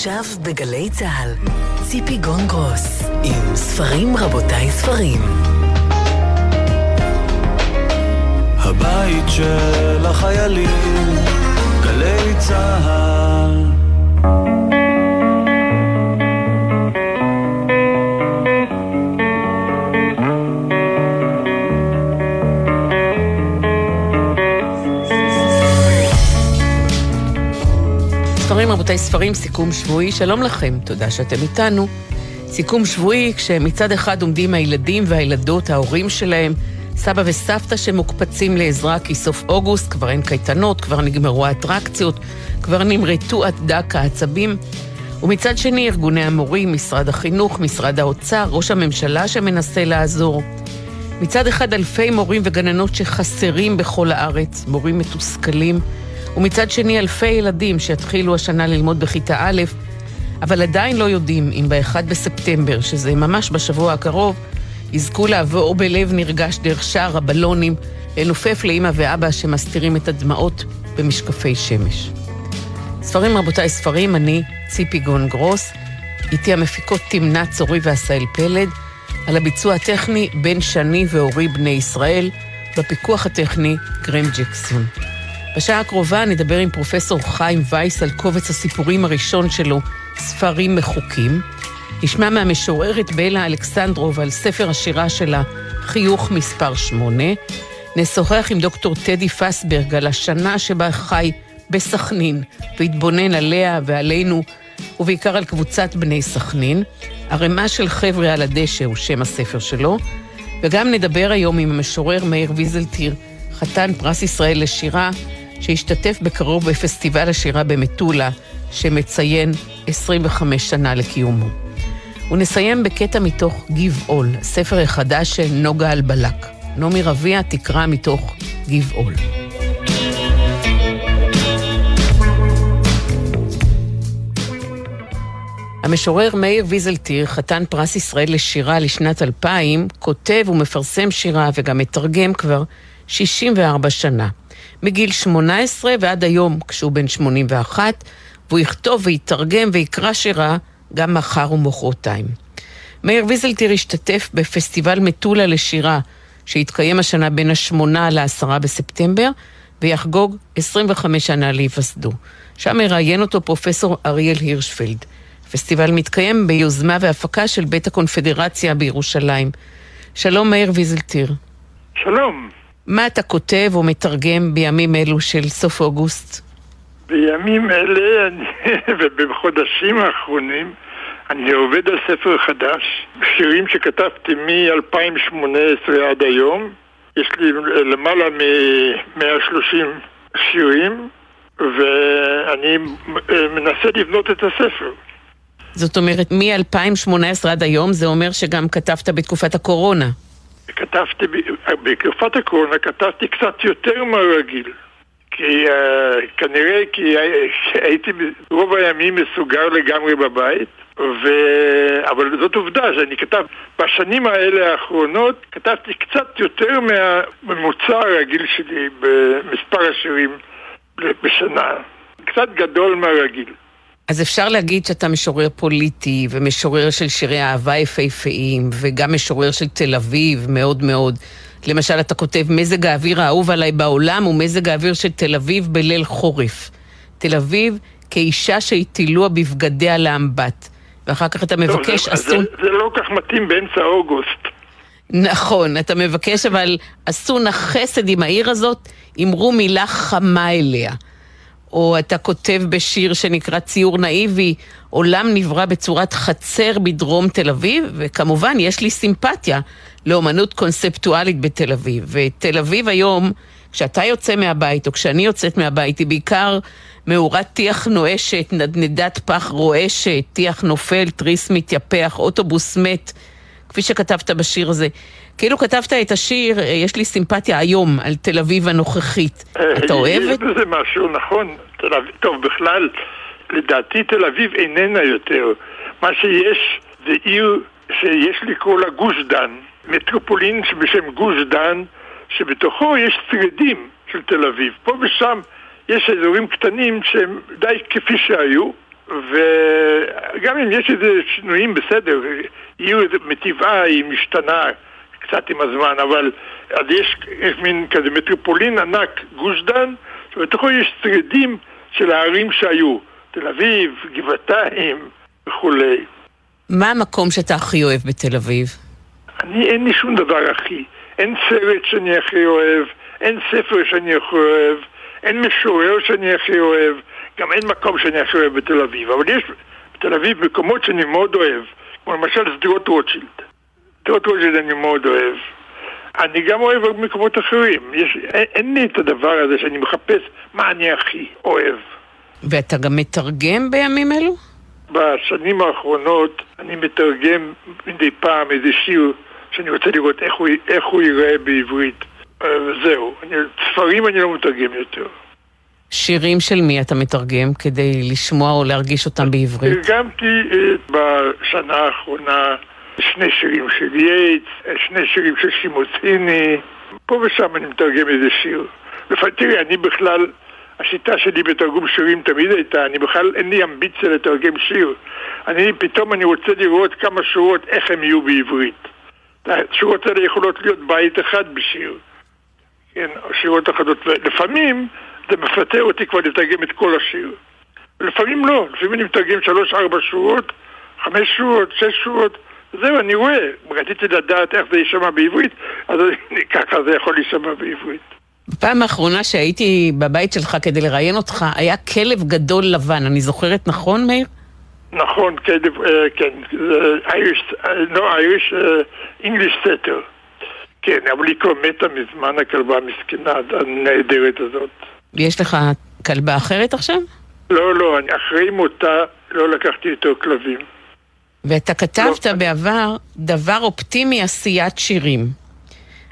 עכשיו בגלי צה"ל, ציפי גונגרוס, עם ספרים רבותיי ספרים. הבית של החיילים, גלי צה"ל רבותיי, ספרים, סיכום שבועי, שלום לכם, תודה שאתם איתנו. סיכום שבועי, כשמצד אחד עומדים הילדים והילדות, ההורים שלהם, סבא וסבתא שמוקפצים לעזרה כי סוף אוגוסט, כבר אין קייטנות, כבר נגמרו האטרקציות, כבר נמרטו עד דק העצבים. ומצד שני, ארגוני המורים, משרד החינוך, משרד האוצר, ראש הממשלה שמנסה לעזור. מצד אחד, אלפי מורים וגננות שחסרים בכל הארץ, מורים מתוסכלים. ומצד שני אלפי ילדים שיתחילו השנה ללמוד בכיתה א', אבל עדיין לא יודעים אם ב-1 בספטמבר, שזה ממש בשבוע הקרוב, יזכו לעבור בלב נרגש דרך שער הבלונים, לנופף לאימא ואבא שמסתירים את הדמעות במשקפי שמש. ספרים רבותיי, ספרים, אני ציפי גון גרוס, איתי המפיקות תמנה צורי ועשהאל פלד, על הביצוע הטכני בן שני ואורי בני ישראל, בפיקוח הטכני גרם ג'קסון. בשעה הקרובה נדבר עם פרופסור חיים וייס על קובץ הסיפורים הראשון שלו, ספרים מחוקים. נשמע מהמשוררת בלה אלכסנדרוב על ספר השירה שלה, חיוך מספר 8. נשוחח עם דוקטור טדי פסברג על השנה שבה חי בסכנין, והתבונן עליה ועלינו, ובעיקר על קבוצת בני סכנין. ערימה של חבר'ה על הדשא הוא שם הספר שלו. וגם נדבר היום עם המשורר מאיר ויזלטיר, חתן פרס ישראל לשירה, שהשתתף בקרוב בפסטיבל השירה במטולה, שמציין 25 שנה לקיומו. ונסיים בקטע מתוך גבעול, ספר החדש של נוגה אלבלק. נעמי רביע תקרא מתוך גבעול. המשורר מאיר ויזלטיר, חתן פרס ישראל לשירה לשנת 2000, כותב ומפרסם שירה וגם מתרגם כבר 64 שנה. מגיל 18 ועד היום, כשהוא בן 81, והוא יכתוב ויתרגם ויקרא שירה גם מחר ומחרתיים. מאיר ויזלטיר השתתף בפסטיבל מטולה לשירה, שהתקיים השנה בין השמונה לעשרה בספטמבר, ויחגוג 25 שנה להיווסדו. שם מראיין אותו פרופסור אריאל הירשפלד. הפסטיבל מתקיים ביוזמה והפקה של בית הקונפדרציה בירושלים. שלום מאיר ויזלטיר. שלום. מה אתה כותב או מתרגם בימים אלו של סוף אוגוסט? בימים אלה ובחודשים האחרונים אני עובד על ספר חדש, שירים שכתבתי מ-2018 עד היום. יש לי למעלה מ-130 שירים, ואני מנסה לבנות את הספר. זאת אומרת, מ-2018 עד היום, זה אומר שגם כתבת בתקופת הקורונה. כתבתי, בתקופת הקורונה כתבתי קצת יותר מהרגיל. כי uh, כנראה כי הייתי רוב הימים מסוגר לגמרי בבית, ו... אבל זאת עובדה שאני כתב, בשנים האלה האחרונות כתבתי קצת יותר מהממוצע הרגיל שלי במספר השירים בשנה, קצת גדול מהרגיל. אז אפשר להגיד שאתה משורר פוליטי, ומשורר של שירי אהבה יפהפיים, וגם משורר של תל אביב, מאוד מאוד. למשל, אתה כותב, מזג האוויר האהוב עליי בעולם הוא מזג האוויר של תל אביב בליל חורף. תל אביב כאישה שהטילוה בבגדיה לאמבט. ואחר כך אתה מבקש טוב, אסון... זה, זה לא כך מתאים באמצע אוגוסט. נכון, אתה מבקש, אבל עשו נא חסד עם העיר הזאת, אמרו מילה חמה אליה. או אתה כותב בשיר שנקרא ציור נאיבי, עולם נברא בצורת חצר בדרום תל אביב, וכמובן יש לי סימפתיה לאומנות קונספטואלית בתל אביב. ותל אביב היום, כשאתה יוצא מהבית, או כשאני יוצאת מהבית, היא בעיקר מאורת טיח נואשת, נדנדת פח רועשת, טיח נופל, תריס מתייפח, אוטובוס מת, כפי שכתבת בשיר הזה. כאילו כתבת את השיר, אה, יש לי סימפתיה היום על תל אביב הנוכחית. אה, אתה אוהב את זה? יש בזה משהו, נכון. תל אביב, טוב, בכלל, לדעתי תל אביב איננה יותר. מה שיש זה עיר שיש לקרוא לה גוש דן. מטרופולין בשם גוש דן, שבתוכו יש שרידים של תל אביב. פה ושם יש אזורים קטנים שהם די כפי שהיו, וגם אם יש איזה שינויים, בסדר, עיר מטבעה היא משתנה קצת עם הזמן, אבל אז יש, יש מין כזה מטרופולין ענק, גוש דן, שבתוכו יש שרידים של הערים שהיו, תל אביב, גבעתיים וכולי. מה המקום שאתה הכי אוהב בתל אביב? אני, אין לי שום דבר הכי. אין סרט שאני הכי אוהב, אין ספר שאני הכי אוהב, אין משורר שאני הכי אוהב, גם אין מקום שאני הכי אוהב בתל אביב. אבל יש בתל אביב מקומות שאני מאוד אוהב, כמו למשל שדרות רוטשילד. רוטשילד אני מאוד אוהב. אני גם אוהב מקומות אחרים. יש, אין, אין לי את הדבר הזה שאני מחפש מה אני הכי אוהב. ואתה גם מתרגם בימים אלו? בשנים האחרונות אני מתרגם מדי פעם איזה שיר שאני רוצה לראות איך הוא, איך הוא ייראה בעברית. אה, וזהו. אני, ספרים אני לא מתרגם יותר. שירים של מי אתה מתרגם כדי לשמוע או להרגיש אותם בעברית? תרגמתי בשנה האחרונה שני שירים של יייטס, שני שירים של שימוסיני, פה ושם אני מתרגם איזה שיר. תראי, אני בכלל, השיטה שלי בתרגום שירים תמיד הייתה, אני בכלל אין לי אמביציה לתרגם שיר. אני, פתאום אני רוצה לראות כמה שורות, איך הם יהיו בעברית. השורות האלה יכולות להיות בית אחד בשיר. כן, שורות אחדות. ולפעמים זה מפתה אותי כבר לתרגם את כל השיר. ולפעמים לא, לפעמים אני מתרגם שלוש-ארבע שורות, חמש שורות, שש שורות. זהו, אני רואה. רציתי לדעת איך זה יישמע בעברית, אז ככה זה יכול להישמע בעברית. בפעם האחרונה שהייתי בבית שלך כדי לראיין אותך, היה כלב גדול לבן. אני זוכרת נכון, מאיר? נכון, כלב, אה, כן, אייריש, לא אייריש, אינגליש סטר. כן, אבל היא כבר מתה מזמן הכלבה המסכנה הנהדרת הזאת. יש לך כלבה אחרת עכשיו? לא, לא, אני אחרי מותה לא לקחתי איתו כלבים. ואתה כתבת לא, בעבר דבר אופטימי עשיית שירים.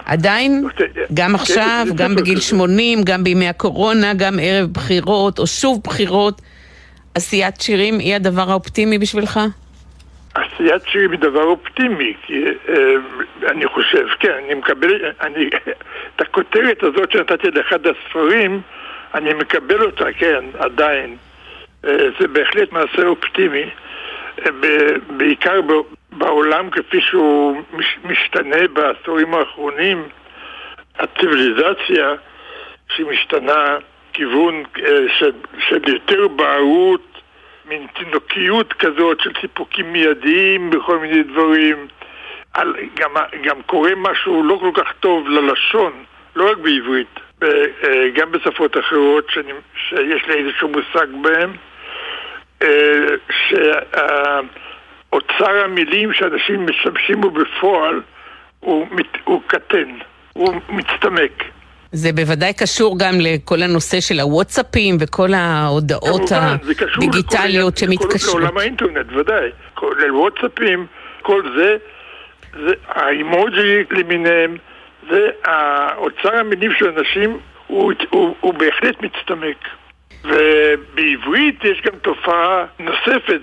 עדיין, אוקיי, גם כן, עכשיו, גם בגיל כזה. 80, גם בימי הקורונה, גם ערב בחירות, או שוב בחירות, עשיית שירים היא הדבר האופטימי בשבילך? עשיית שירים היא דבר אופטימי, כי אה, אני חושב, כן, אני מקבל, אני, את הכותרת הזאת שנתתי לאחד הספרים, אני מקבל אותה, כן, עדיין. אה, זה בהחלט מעשה אופטימי, אה, בעיקר בעולם כפי שהוא מש, משתנה בעשורים האחרונים, הציוויליזציה שהיא משתנה כיוון אה, של, של יותר בערות, מין תינוקיות כזאת של סיפוקים מיידיים בכל מיני דברים. על, גם, גם קורה משהו לא כל כך טוב ללשון, לא רק בעברית, אה, גם בשפות אחרות שאני, שיש לי איזשהו מושג בהן, שאוצר המילים שאנשים משתמשים בו בפועל הוא, מת- הוא קטן, הוא מצטמק. זה בוודאי קשור גם לכל הנושא של הוואטסאפים וכל ההודעות כמובן, זה קשור הדיגיטליות לכל- שמתקשרות. לעולם האינטרנט, ודאי. כולל וואטסאפים, כל זה, זה האימוג'י למיניהם, זה האוצר המינים של אנשים, הוא, הוא, הוא בהחלט מצטמק. ובעברית יש גם תופעה נוספת,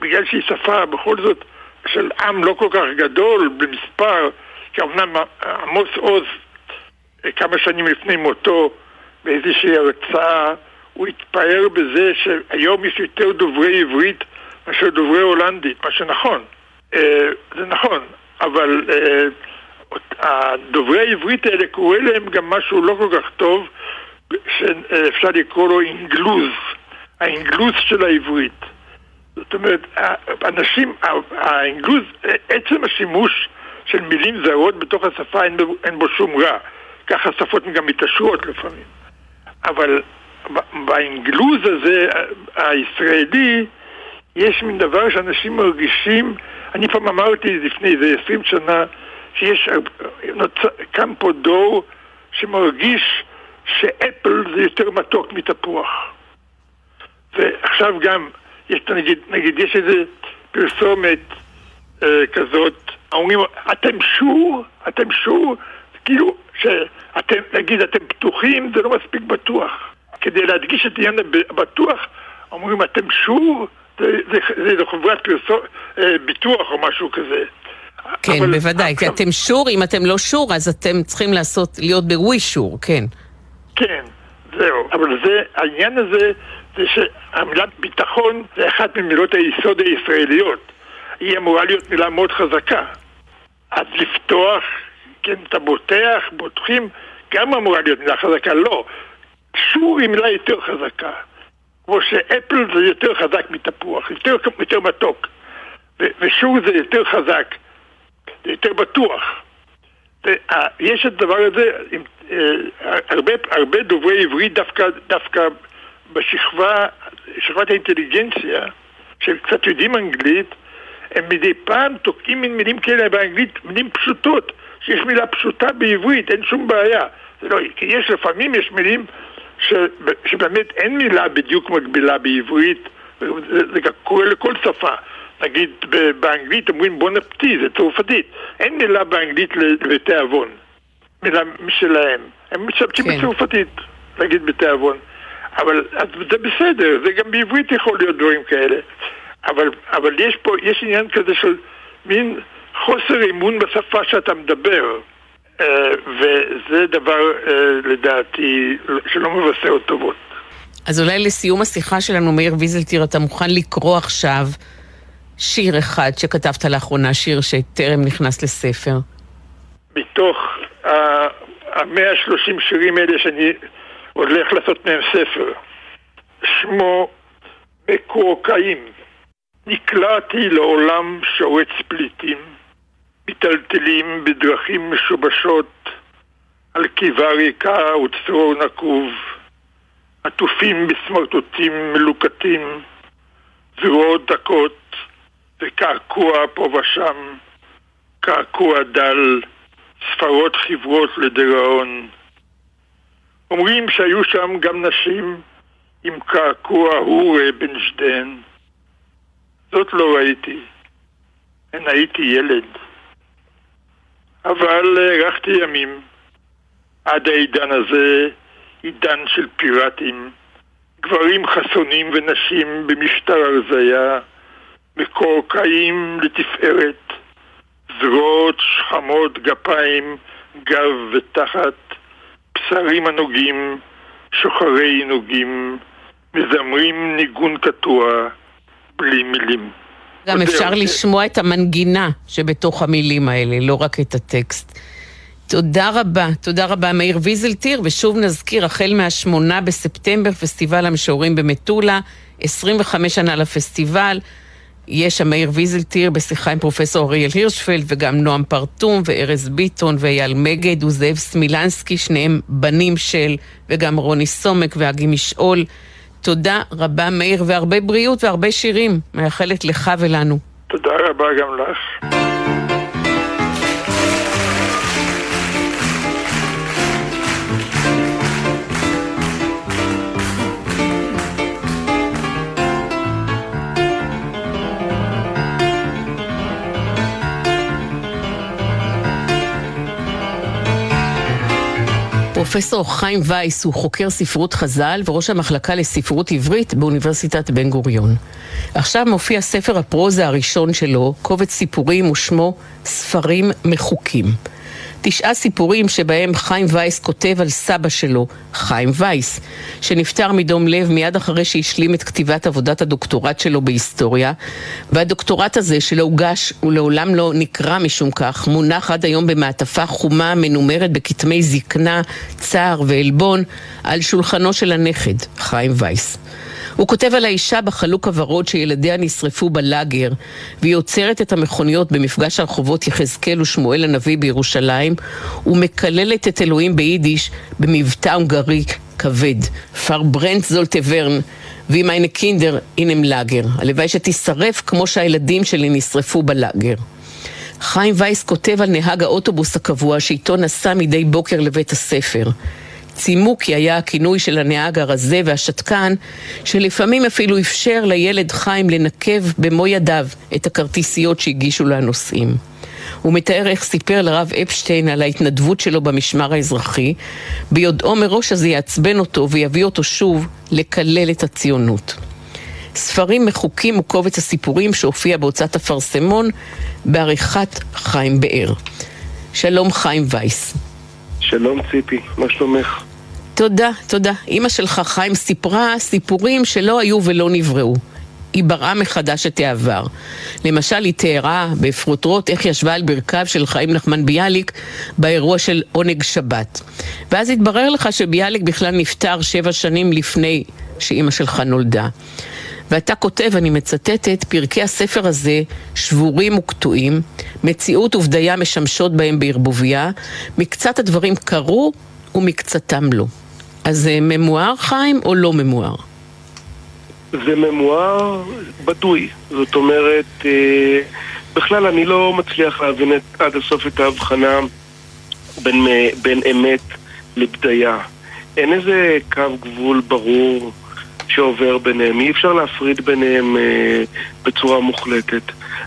בגלל שהיא שפה בכל זאת של עם לא כל כך גדול במספר, כי אמנם עמוס עוז כמה שנים לפני מותו באיזושהי הרצאה הוא התפאר בזה שהיום יש יותר דוברי עברית מאשר דוברי הולנדית, מה שנכון. אה, זה נכון, אבל אה, הדוברי העברית האלה קורא להם גם משהו לא כל כך טוב שאפשר לקרוא לו אינגלוז, האינגלוז של העברית. זאת אומרת, אנשים, האינגלוז, עצם השימוש של מילים זרות בתוך השפה אין בו, אין בו שום רע. ככה שפות גם מתעשרות לפעמים. אבל באנגלוז הזה, הישראלי, יש מין דבר שאנשים מרגישים, אני פעם אמרתי לפני איזה עשרים שנה, שיש. קם פה דור שמרגיש שאפל זה יותר מתוק מתפוח. ועכשיו גם, יש, נגיד, נגיד יש איזה פרסומת אה, כזאת, אומרים, אתם שור? אתם שור? כאילו, שאתם, נגיד, אתם פתוחים, זה לא מספיק בטוח. כדי להדגיש את עניין הבטוח, אומרים, אתם שור? זה, זה, זה, זה חברת פרסום, אה, ביטוח או משהו כזה. כן, אבל, בוודאי, כי אתם שור, אם אתם לא שור, אז אתם צריכים לעשות, להיות בווי שור, כן. כן, זהו. אבל זה, העניין הזה זה שהמילה ביטחון זה אחת ממילות היסוד הישראליות. היא אמורה להיות מילה מאוד חזקה. אז לפתוח, כן, אתה בוטח, בוטחים, גם אמורה להיות מילה חזקה. לא, שור היא מילה יותר חזקה. כמו שאפל זה יותר חזק מתפוח, יותר, יותר מתוק. ושור זה יותר חזק, זה יותר בטוח. יש את הדבר הזה, אה, הרבה, הרבה דוברי עברית דווקא, דווקא בשכבה, שכבת האינטליגנציה, שהם קצת יודעים אנגלית, הם מדי פעם תוקעים מין מילים כאלה באנגלית, מילים פשוטות, שיש מילה פשוטה בעברית, אין שום בעיה. לא, כי יש לפעמים, יש מילים ש, שבאמת אין מילה בדיוק מקבילה בעברית, זה קורה לכל שפה. נגיד באנגלית אומרים בונפטי, זה צרפתית. אין מילה באנגלית לתיאבון, מילה משלהם. הם משתמשים כן. בצרפתית, נגיד בתיאבון. אבל זה בסדר, זה גם בעברית יכול להיות דברים כאלה. אבל, אבל יש פה, יש עניין כזה של מין חוסר אמון בשפה שאתה מדבר. Uh, וזה דבר, uh, לדעתי, שלא מבשר טובות. אז אולי לסיום השיחה שלנו, מאיר ויזלטיר, אתה מוכן לקרוא עכשיו שיר אחד שכתבת לאחרונה, שיר שטרם נכנס לספר? מתוך המאה שלושים שירים האלה שאני הולך לעשות מהם ספר. שמו מקורקעים. נקלעתי לעולם שורץ פליטים, מיטלטלים בדרכים משובשות, על קיבה ריקה וצרור נקוב, עטופים בסמרטוטים מלוקטים, זרועות דקות וקעקוע פה ושם, קעקוע דל, ספרות חברות לדיראון. אומרים שהיו שם גם נשים עם קעקוע הורה בן שדן. זאת לא ראיתי. אין הייתי ילד. אבל הארכתי ימים. עד העידן הזה, עידן של פיראטים, גברים חסונים ונשים במשטר הרזייה, מקורקעים לתפארת, זרועות שכמות גפיים, גב ותחת, בשרים הנוגים, שוחרי נוגים, מזמרים ניגון קטוע, בלי מילים. גם אפשר לשמוע את המנגינה שבתוך המילים האלה, לא רק את הטקסט. תודה רבה, תודה רבה מאיר ויזלטיר, ושוב נזכיר, החל מה-8 בספטמבר, פסטיבל המשוררים במטולה, 25 שנה לפסטיבל. יש שם מאיר ויזלטיר בשיחה עם פרופסור אריאל הירשפלד וגם נועם פרטום וארז ביטון ואייל מגד וזאב סמילנסקי, שניהם בנים של, וגם רוני סומק ואגי משעול. תודה רבה מאיר והרבה בריאות והרבה שירים. מאחלת לך ולנו. תודה רבה גם לך. פרופסור חיים וייס הוא חוקר ספרות חז"ל וראש המחלקה לספרות עברית באוניברסיטת בן גוריון. עכשיו מופיע ספר הפרוזה הראשון שלו, קובץ סיפורים ושמו ספרים מחוקים. תשעה סיפורים שבהם חיים וייס כותב על סבא שלו, חיים וייס, שנפטר מדום לב מיד אחרי שהשלים את כתיבת עבודת הדוקטורט שלו בהיסטוריה, והדוקטורט הזה, שלא הוגש ולעולם לא נקרא משום כך, מונח עד היום במעטפה חומה מנומרת בכתמי זקנה, צער ועלבון על שולחנו של הנכד, חיים וייס. הוא כותב על האישה בחלוק הוורוד שילדיה נשרפו בלאגר, והיא עוצרת את המכוניות במפגש הרחובות יחזקאל ושמואל הנביא בירושלים, ומקללת את אלוהים ביידיש במבטא הונגרי כבד. פר ברנט זולטברן, ואם היינה קינדר אינם לאגר. הלוואי שתישרף כמו שהילדים שלי נשרפו בלאגר. חיים וייס כותב על נהג האוטובוס הקבוע שאיתו נסע מדי בוקר לבית הספר. צימוקי היה הכינוי של הנהג הרזה והשתקן, שלפעמים אפילו אפשר לילד חיים לנקב במו ידיו את הכרטיסיות שהגישו לו הנוסעים. הוא מתאר איך סיפר לרב אפשטיין על ההתנדבות שלו במשמר האזרחי, ביודעו מראש שזה יעצבן אותו ויביא אותו שוב לקלל את הציונות. ספרים מחוקים וקובץ הסיפורים שהופיע בהוצאת אפרסמון בעריכת חיים באר. שלום חיים וייס. שלום ציפי, מה שלומך? תודה, תודה. אימא שלך, חיים, סיפרה סיפורים שלא היו ולא נבראו. היא בראה מחדש את העבר. למשל, היא תיארה בפרוטרוט איך ישבה על ברכיו של חיים נחמן ביאליק באירוע של עונג שבת. ואז התברר לך שביאליק בכלל נפטר שבע שנים לפני שאימא שלך נולדה. ואתה כותב, אני מצטטת, פרקי הספר הזה שבורים וקטועים, מציאות ובדיה משמשות בהם בערבוביה, מקצת הדברים קרו ומקצתם לא. אז זה ממואר חיים או לא ממואר? זה ממואר בדוי, זאת אומרת, אה, בכלל אני לא מצליח להבין עד הסוף את ההבחנה בין, בין אמת לבדיה. אין איזה קו גבול ברור שעובר ביניהם, אי אפשר להפריד ביניהם אה, בצורה מוחלטת.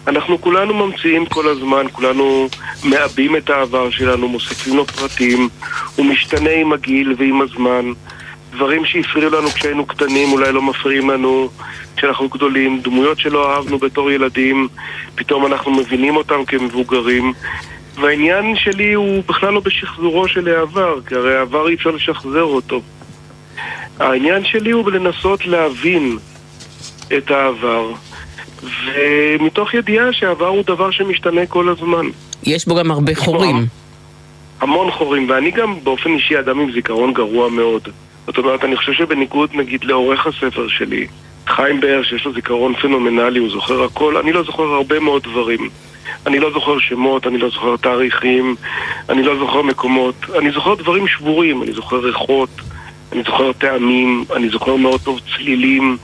אנחנו כולנו ממציאים כל הזמן, כולנו מעבים את העבר שלנו, מוסיפים לו פרטים, הוא משתנה עם הגיל ועם הזמן. דברים שהפריעו לנו כשהיינו קטנים אולי לא מפריעים לנו כשאנחנו גדולים, דמויות שלא אהבנו בתור ילדים, פתאום אנחנו מבינים אותם כמבוגרים. והעניין שלי הוא בכלל לא בשחזורו של העבר, כי הרי העבר אי אפשר לשחזר אותו. העניין שלי הוא לנסות להבין את העבר, ומתוך ידיעה שהעבר הוא דבר שמשתנה כל הזמן. יש בו גם הרבה חורים. המון חורים, ואני גם באופן אישי אדם עם זיכרון גרוע מאוד. זאת אומרת, אני חושב שבניגוד נגיד לעורך הספר שלי, חיים באר, שיש לו זיכרון פנומנלי, הוא זוכר הכל, אני לא זוכר הרבה מאוד דברים. אני לא זוכר שמות, אני לא זוכר תאריכים, אני לא זוכר מקומות, אני זוכר דברים שבורים, אני זוכר ריחות, אני זוכר טעמים, אני זוכר מאוד טוב צלילים,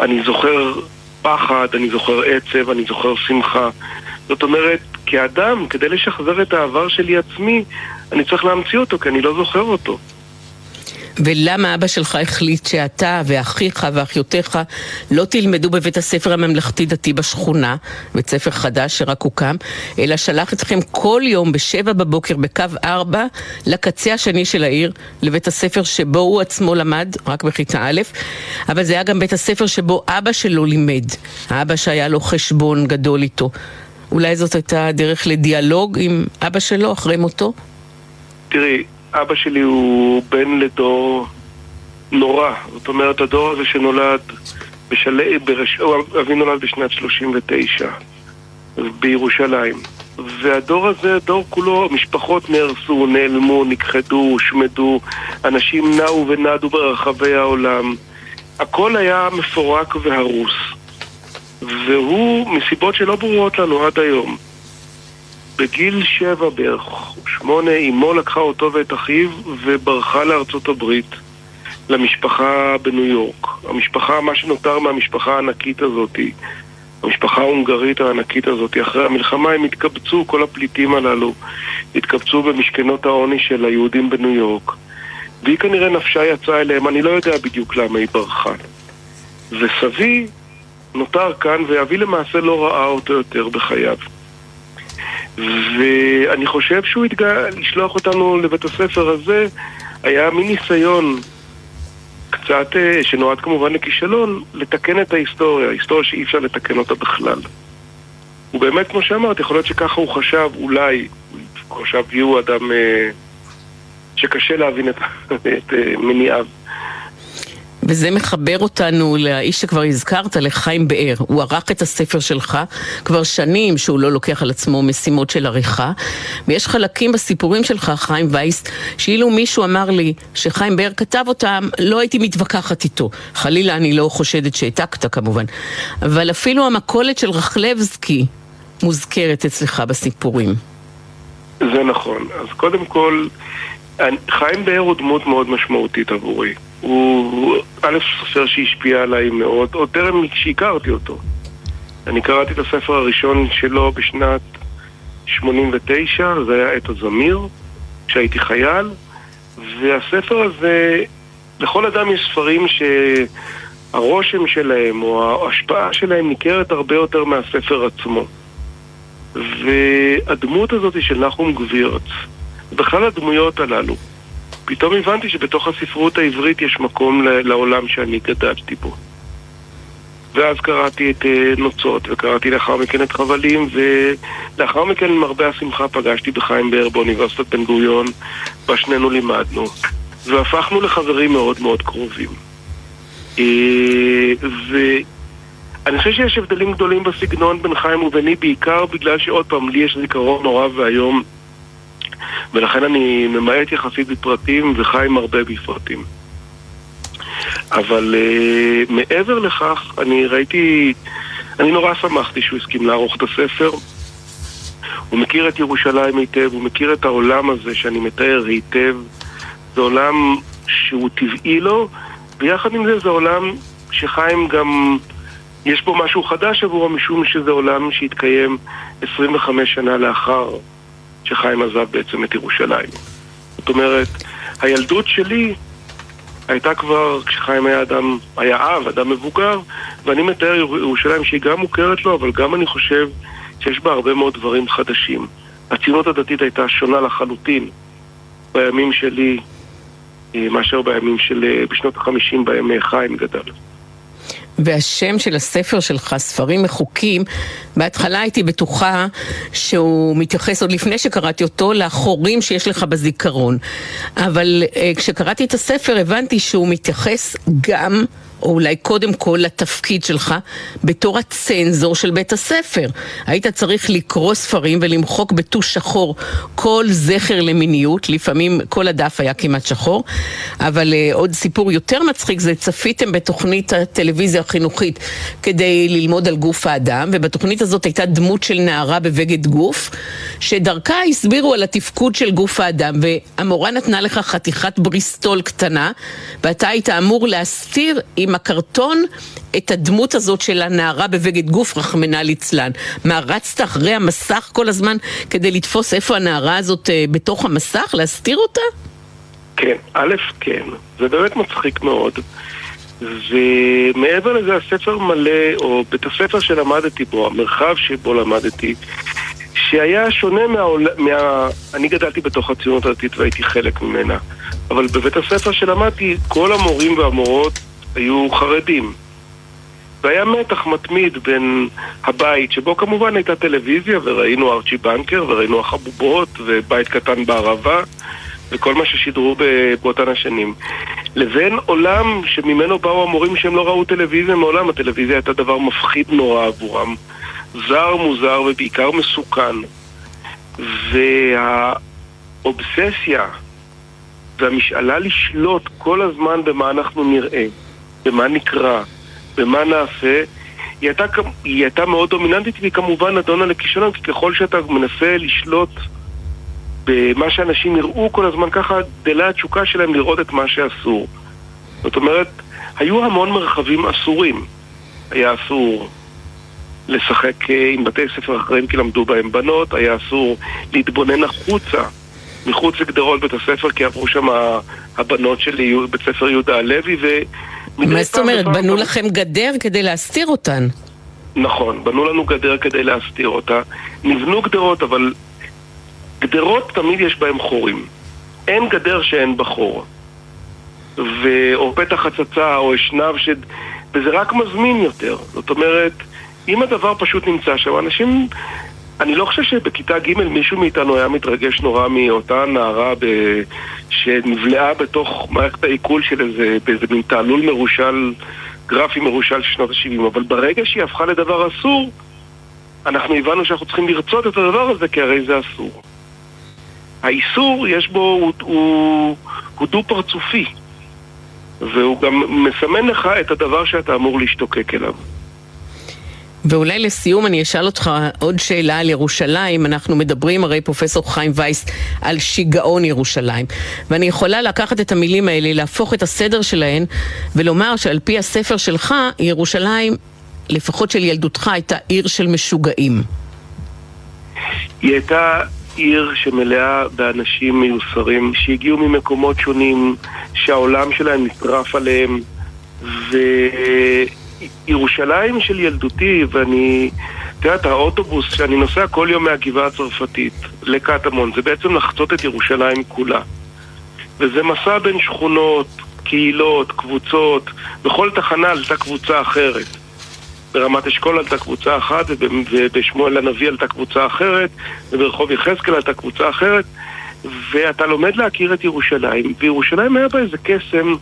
אני זוכר פחד, אני זוכר עצב, אני זוכר שמחה. זאת אומרת, כאדם, כדי לשחזר את העבר שלי עצמי, אני צריך להמציא אותו, כי אני לא זוכר אותו. ולמה אבא שלך החליט שאתה ואחיך ואחיותיך לא תלמדו בבית הספר הממלכתי-דתי בשכונה, בית ספר חדש שרק הוקם, אלא שלח אתכם כל יום בשבע בבוקר בקו ארבע לקצה השני של העיר, לבית הספר שבו הוא עצמו למד, רק בכיתה א', אבל זה היה גם בית הספר שבו אבא שלו לימד, האבא שהיה לו חשבון גדול איתו. אולי זאת הייתה דרך לדיאלוג עם אבא שלו אחרי מותו? תראי, אבא שלי הוא בן לדור נורא. זאת אומרת, הדור הזה שנולד בשלהי, ברש... אבי נולד בשנת 39 בירושלים. והדור הזה, הדור כולו, משפחות נהרסו, נעלמו, נכחדו, הושמדו, אנשים נעו ונדו ברחבי העולם. הכל היה מפורק והרוס. והוא, מסיבות שלא ברורות לנו עד היום, בגיל שבע בערך, שמונה, אמו לקחה אותו ואת אחיו וברחה לארצות הברית, למשפחה בניו יורק. המשפחה, מה שנותר מהמשפחה הענקית הזאת, המשפחה ההונגרית הענקית הזאת, אחרי המלחמה הם התקבצו, כל הפליטים הללו, התקבצו במשכנות העוני של היהודים בניו יורק. והיא כנראה נפשה יצאה אליהם, אני לא יודע בדיוק למה היא ברחה. וסבי נותר כאן, ואבי למעשה לא ראה אותו יותר בחייו. ואני חושב שהוא התגאה לשלוח אותנו לבית הספר הזה, היה מין ניסיון קצת, אה, שנועד כמובן לכישלון, לתקן את ההיסטוריה, היסטוריה שאי אפשר לתקן אותה בכלל. ובאמת, כמו שאמרת, יכול להיות שככה הוא חשב, אולי, הוא חשב, יהיו אדם אה, שקשה להבין את, את אה, מניעיו. וזה מחבר אותנו לאיש שכבר הזכרת, לחיים באר. הוא ערך את הספר שלך כבר שנים שהוא לא לוקח על עצמו משימות של עריכה, ויש חלקים בסיפורים שלך, חיים וייס, שאילו מישהו אמר לי שחיים באר כתב אותם, לא הייתי מתווכחת איתו. חלילה, אני לא חושדת שהעתקת כמובן. אבל אפילו המכולת של רחלבסקי מוזכרת אצלך בסיפורים. זה נכון. אז קודם כל, חיים באר הוא דמות מאוד משמעותית עבורי. הוא א', סופר שהשפיע עליי מאוד, עוד טרם שהכרתי אותו. אני קראתי את הספר הראשון שלו בשנת 89, זה היה עת הזמיר, כשהייתי חייל, והספר הזה, לכל אדם יש ספרים שהרושם שלהם או ההשפעה שלהם ניכרת הרבה יותר מהספר עצמו. והדמות הזאת של נחום גבירץ, בכלל הדמויות הללו, פתאום הבנתי שבתוך הספרות העברית יש מקום לעולם שאני גדלתי בו. ואז קראתי את אה, נוצות, וקראתי לאחר מכן את חבלים, ולאחר מכן, עם הרבה השמחה, פגשתי בחיים באר באוניברסיטת בן גוריון, בה שנינו לימדנו. והפכנו לחברים מאוד מאוד קרובים. אה, ואני חושב שיש הבדלים גדולים בסגנון בין חיים וביני, בעיקר בגלל שעוד פעם, לי יש זיכרון נורא ואיום, ולכן אני ממעט יחסית בפרטים וחיים הרבה בפרטים. אבל uh, מעבר לכך, אני ראיתי, אני נורא שמחתי שהוא הסכים לערוך את הספר. הוא מכיר את ירושלים היטב, הוא מכיר את העולם הזה שאני מתאר היטב. זה עולם שהוא טבעי לו, ויחד עם זה זה עולם שחיים גם, יש בו משהו חדש עבורו, משום שזה עולם שהתקיים 25 שנה לאחר שחיים עזב בעצם את ירושלים. זאת אומרת, הילדות שלי הייתה כבר, כשחיים היה אדם, היה אב, אדם מבוגר, ואני מתאר ירושלים שהיא גם מוכרת לו, אבל גם אני חושב שיש בה הרבה מאוד דברים חדשים. הציונות הדתית הייתה שונה לחלוטין בימים שלי אה, מאשר בימים של, אה, בשנות החמישים בהם אה, חיים גדל. והשם של הספר שלך, ספרים מחוקים, בהתחלה הייתי בטוחה שהוא מתייחס, עוד לפני שקראתי אותו, לחורים שיש לך בזיכרון. אבל כשקראתי את הספר הבנתי שהוא מתייחס גם או אולי קודם כל לתפקיד שלך בתור הצנזור של בית הספר. היית צריך לקרוא ספרים ולמחוק בטוש שחור כל זכר למיניות, לפעמים כל הדף היה כמעט שחור, אבל uh, עוד סיפור יותר מצחיק זה צפיתם בתוכנית הטלוויזיה החינוכית כדי ללמוד על גוף האדם, ובתוכנית הזאת הייתה דמות של נערה בבגד גוף, שדרכה הסבירו על התפקוד של גוף האדם, והמורה נתנה לך חתיכת בריסטול קטנה, ואתה היית אמור להסתיר עם הקרטון את הדמות הזאת של הנערה בבגד גוף, רחמנא ליצלן. מה, רצת אחרי המסך כל הזמן כדי לתפוס איפה הנערה הזאת אה, בתוך המסך? להסתיר אותה? כן, א', כן. זה באמת מצחיק מאוד. ומעבר לזה, הספר מלא, או בית הספר שלמדתי בו, המרחב שבו למדתי, שהיה שונה מהעול... מה... אני גדלתי בתוך הציונות הדתית והייתי חלק ממנה. אבל בבית הספר שלמדתי, כל המורים והמורות היו חרדים. והיה מתח מתמיד בין הבית, שבו כמובן הייתה טלוויזיה, וראינו ארצ'י בנקר, וראינו החבובות, ובית קטן בערבה, וכל מה ששידרו באותן השנים. לבין עולם שממנו באו המורים שהם לא ראו טלוויזיה מעולם, הטלוויזיה הייתה דבר מפחיד נורא עבורם. זר, מוזר ובעיקר מסוכן. והאובססיה והמשאלה לשלוט כל הזמן במה אנחנו נראה. במה נקרא, במה נעשה, היא הייתה, היא הייתה מאוד דומיננטית והיא כמובן נדונה לכישלון, כי ככל שאתה מנסה לשלוט במה שאנשים יראו כל הזמן, ככה גדלה התשוקה שלהם לראות את מה שאסור. זאת אומרת, היו המון מרחבים אסורים. היה אסור לשחק אה, עם בתי ספר אחרים כי למדו בהם בנות, היה אסור להתבונן החוצה, מחוץ לגדרות בית הספר, כי עברו שם הבנות של בית ספר יהודה הלוי, מה זאת אומרת? בנו לכם גדר כדי להסתיר אותן. נכון, בנו לנו גדר כדי להסתיר אותה. נבנו גדרות, אבל גדרות תמיד יש בהן חורים. אין גדר שאין בה חור. ו... או פתח הצצה, או אשנב ש... וזה רק מזמין יותר. זאת אומרת, אם הדבר פשוט נמצא שם, אנשים אני לא חושב שבכיתה ג' מישהו מאיתנו היה מתרגש נורא מאותה נערה ב... שנבלעה בתוך מערכת העיכול של איזה, באיזה מין תעלול מרושל, גרפי מרושל של שנות ה-70, אבל ברגע שהיא הפכה לדבר אסור, אנחנו הבנו שאנחנו צריכים לרצות את הדבר הזה, כי הרי זה אסור. האיסור, יש בו, הוא, הוא, הוא דו-פרצופי, והוא גם מסמן לך את הדבר שאתה אמור להשתוקק אליו. ואולי לסיום אני אשאל אותך עוד שאלה על ירושלים. אנחנו מדברים, הרי פרופסור חיים וייס, על שיגעון ירושלים. ואני יכולה לקחת את המילים האלה, להפוך את הסדר שלהן, ולומר שעל פי הספר שלך, ירושלים, לפחות של ילדותך, הייתה עיר של משוגעים. היא הייתה עיר שמלאה באנשים מיוסרים, שהגיעו ממקומות שונים, שהעולם שלהם נטרף עליהם, ו... ירושלים של ילדותי, ואני... את יודעת, האוטובוס שאני נוסע כל יום מהגבעה הצרפתית לקטמון, זה בעצם לחצות את ירושלים כולה. וזה מסע בין שכונות, קהילות, קבוצות, בכל תחנה עלתה קבוצה אחרת. ברמת אשכול עלתה קבוצה אחת, ובשמואל הנביא עלתה קבוצה אחרת, וברחוב יחזקאל עלתה קבוצה אחרת, ואתה לומד להכיר את ירושלים, וירושלים היה בה איזה קסם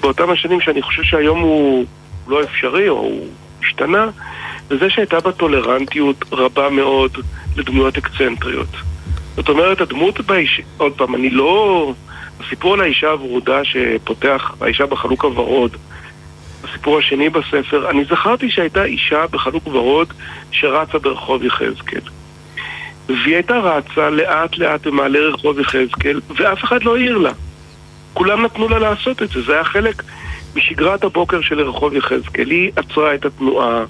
באותם השנים שאני חושב שהיום הוא לא אפשרי או הוא השתנה, וזה שהייתה בה טולרנטיות רבה מאוד לדמויות אקצנטריות. זאת אומרת, הדמות באיש... עוד פעם, אני לא... הסיפור על האישה הוורודה שפותח, האישה בחלוק הוורוד, הסיפור השני בספר, אני זכרתי שהייתה אישה בחלוק ורוד שרצה ברחוב יחזקאל. והיא הייתה רצה לאט לאט במעלה רחוב יחזקאל, ואף אחד לא העיר לה. כולם נתנו לה לעשות את זה, זה היה חלק משגרת הבוקר של רחוב יחזקאל. היא עצרה את התנועה,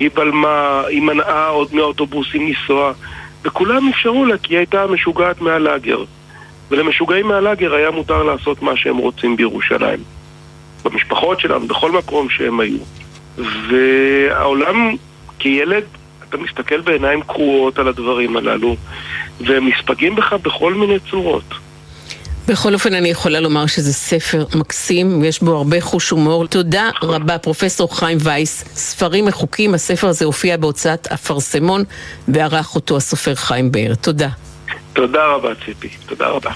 היא בלמה, היא מנעה עוד מהאוטובוסים לנסוע, וכולם אפשרו לה כי היא הייתה משוגעת מהלאגר. ולמשוגעים מהלאגר היה מותר לעשות מה שהם רוצים בירושלים. במשפחות שלנו, בכל מקום שהם היו. והעולם, כילד, אתה מסתכל בעיניים קרועות על הדברים הללו, והם מספגים בך בכל מיני צורות. בכל אופן, אני יכולה לומר שזה ספר מקסים, יש בו הרבה חוש הומור. תודה רבה, פרופסור חיים וייס. ספרים מחוקים, הספר הזה הופיע בהוצאת אפרסמון, וערך אותו הסופר חיים באר. תודה. תודה רבה, ציפי. תודה רבה.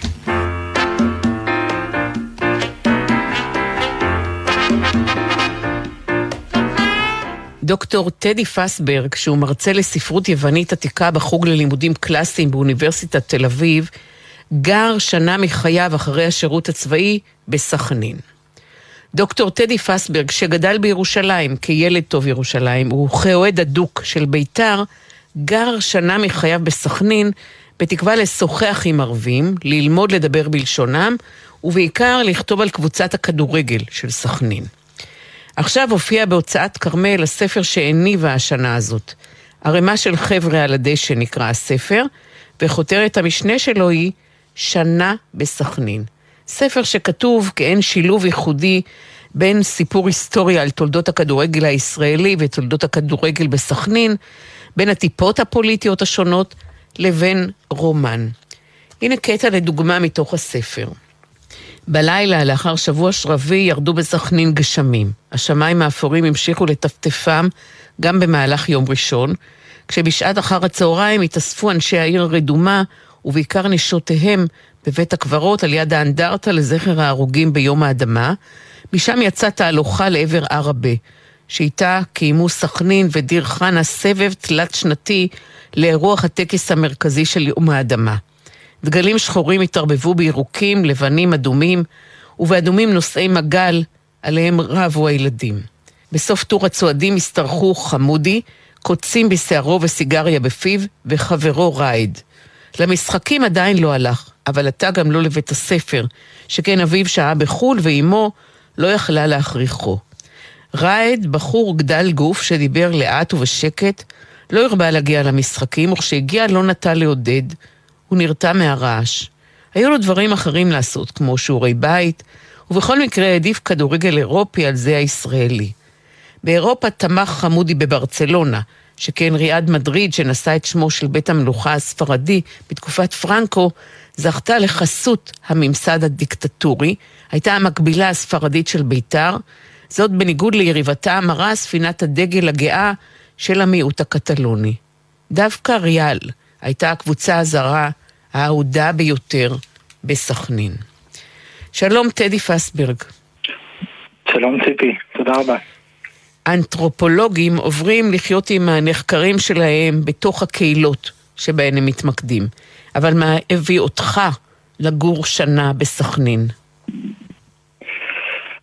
דוקטור טדי פסברג, שהוא מרצה לספרות יוונית עתיקה בחוג ללימודים קלאסיים באוניברסיטת תל אביב, גר שנה מחייו אחרי השירות הצבאי בסכנין. דוקטור טדי פסברג, שגדל בירושלים כילד טוב ירושלים, וכאוהד הדוק של בית"ר, גר שנה מחייו בסכנין, בתקווה לשוחח עם ערבים, ללמוד לדבר בלשונם, ובעיקר לכתוב על קבוצת הכדורגל של סכנין. עכשיו הופיע בהוצאת כרמל הספר שהניבה השנה הזאת. ערימה של חבר'ה על הדשא נקרא הספר, וכותרת המשנה שלו היא שנה בסכנין. ספר שכתוב כאין שילוב ייחודי בין סיפור היסטורי על תולדות הכדורגל הישראלי ותולדות הכדורגל בסכנין, בין הטיפות הפוליטיות השונות לבין רומן. הנה קטע לדוגמה מתוך הספר. בלילה, לאחר שבוע שרבי, ירדו בסכנין גשמים. השמיים האפורים המשיכו לטפטפם גם במהלך יום ראשון, כשבשעת אחר הצהריים התאספו אנשי העיר הרדומה, ובעיקר נשותיהם, בבית הקברות על יד האנדרטה לזכר ההרוגים ביום האדמה. משם יצאה תהלוכה לעבר ערבה, שאיתה קיימו סכנין ודיר חנה סבב תלת שנתי לאירוח הטקס המרכזי של יום האדמה. דגלים שחורים התערבבו בירוקים, לבנים, אדומים, ובאדומים נושאי מגל, עליהם רבו הילדים. בסוף טור הצועדים השתרכו חמודי, קוצים בשערו וסיגריה בפיו, וחברו רייד. למשחקים עדיין לא הלך, אבל עתה גם לא לבית הספר, שכן אביו שהה בחו"ל ואימו לא יכלה להכריחו. רייד, בחור גדל גוף שדיבר לאט ובשקט, לא הרבה להגיע למשחקים, וכשהגיע לא נטה לעודד, הוא נרתע מהרעש. היו לו דברים אחרים לעשות, כמו שיעורי בית, ובכל מקרה העדיף כדורגל אירופי על זה הישראלי. באירופה תמך חמודי בברצלונה, שכן ריאד מדריד, שנשא את שמו של בית המלוכה הספרדי בתקופת פרנקו, זכתה לחסות הממסד הדיקטטורי, הייתה המקבילה הספרדית של בית"ר, זאת בניגוד ליריבתה המרה ספינת הדגל הגאה של המיעוט הקטלוני. דווקא ריאל הייתה הקבוצה הזרה האהודה ביותר בסכנין. שלום טדי פסברג. שלום ציפי, תודה רבה. אנתרופולוגים עוברים לחיות עם הנחקרים שלהם בתוך הקהילות שבהן הם מתמקדים. אבל מה הביא אותך לגור שנה בסכנין?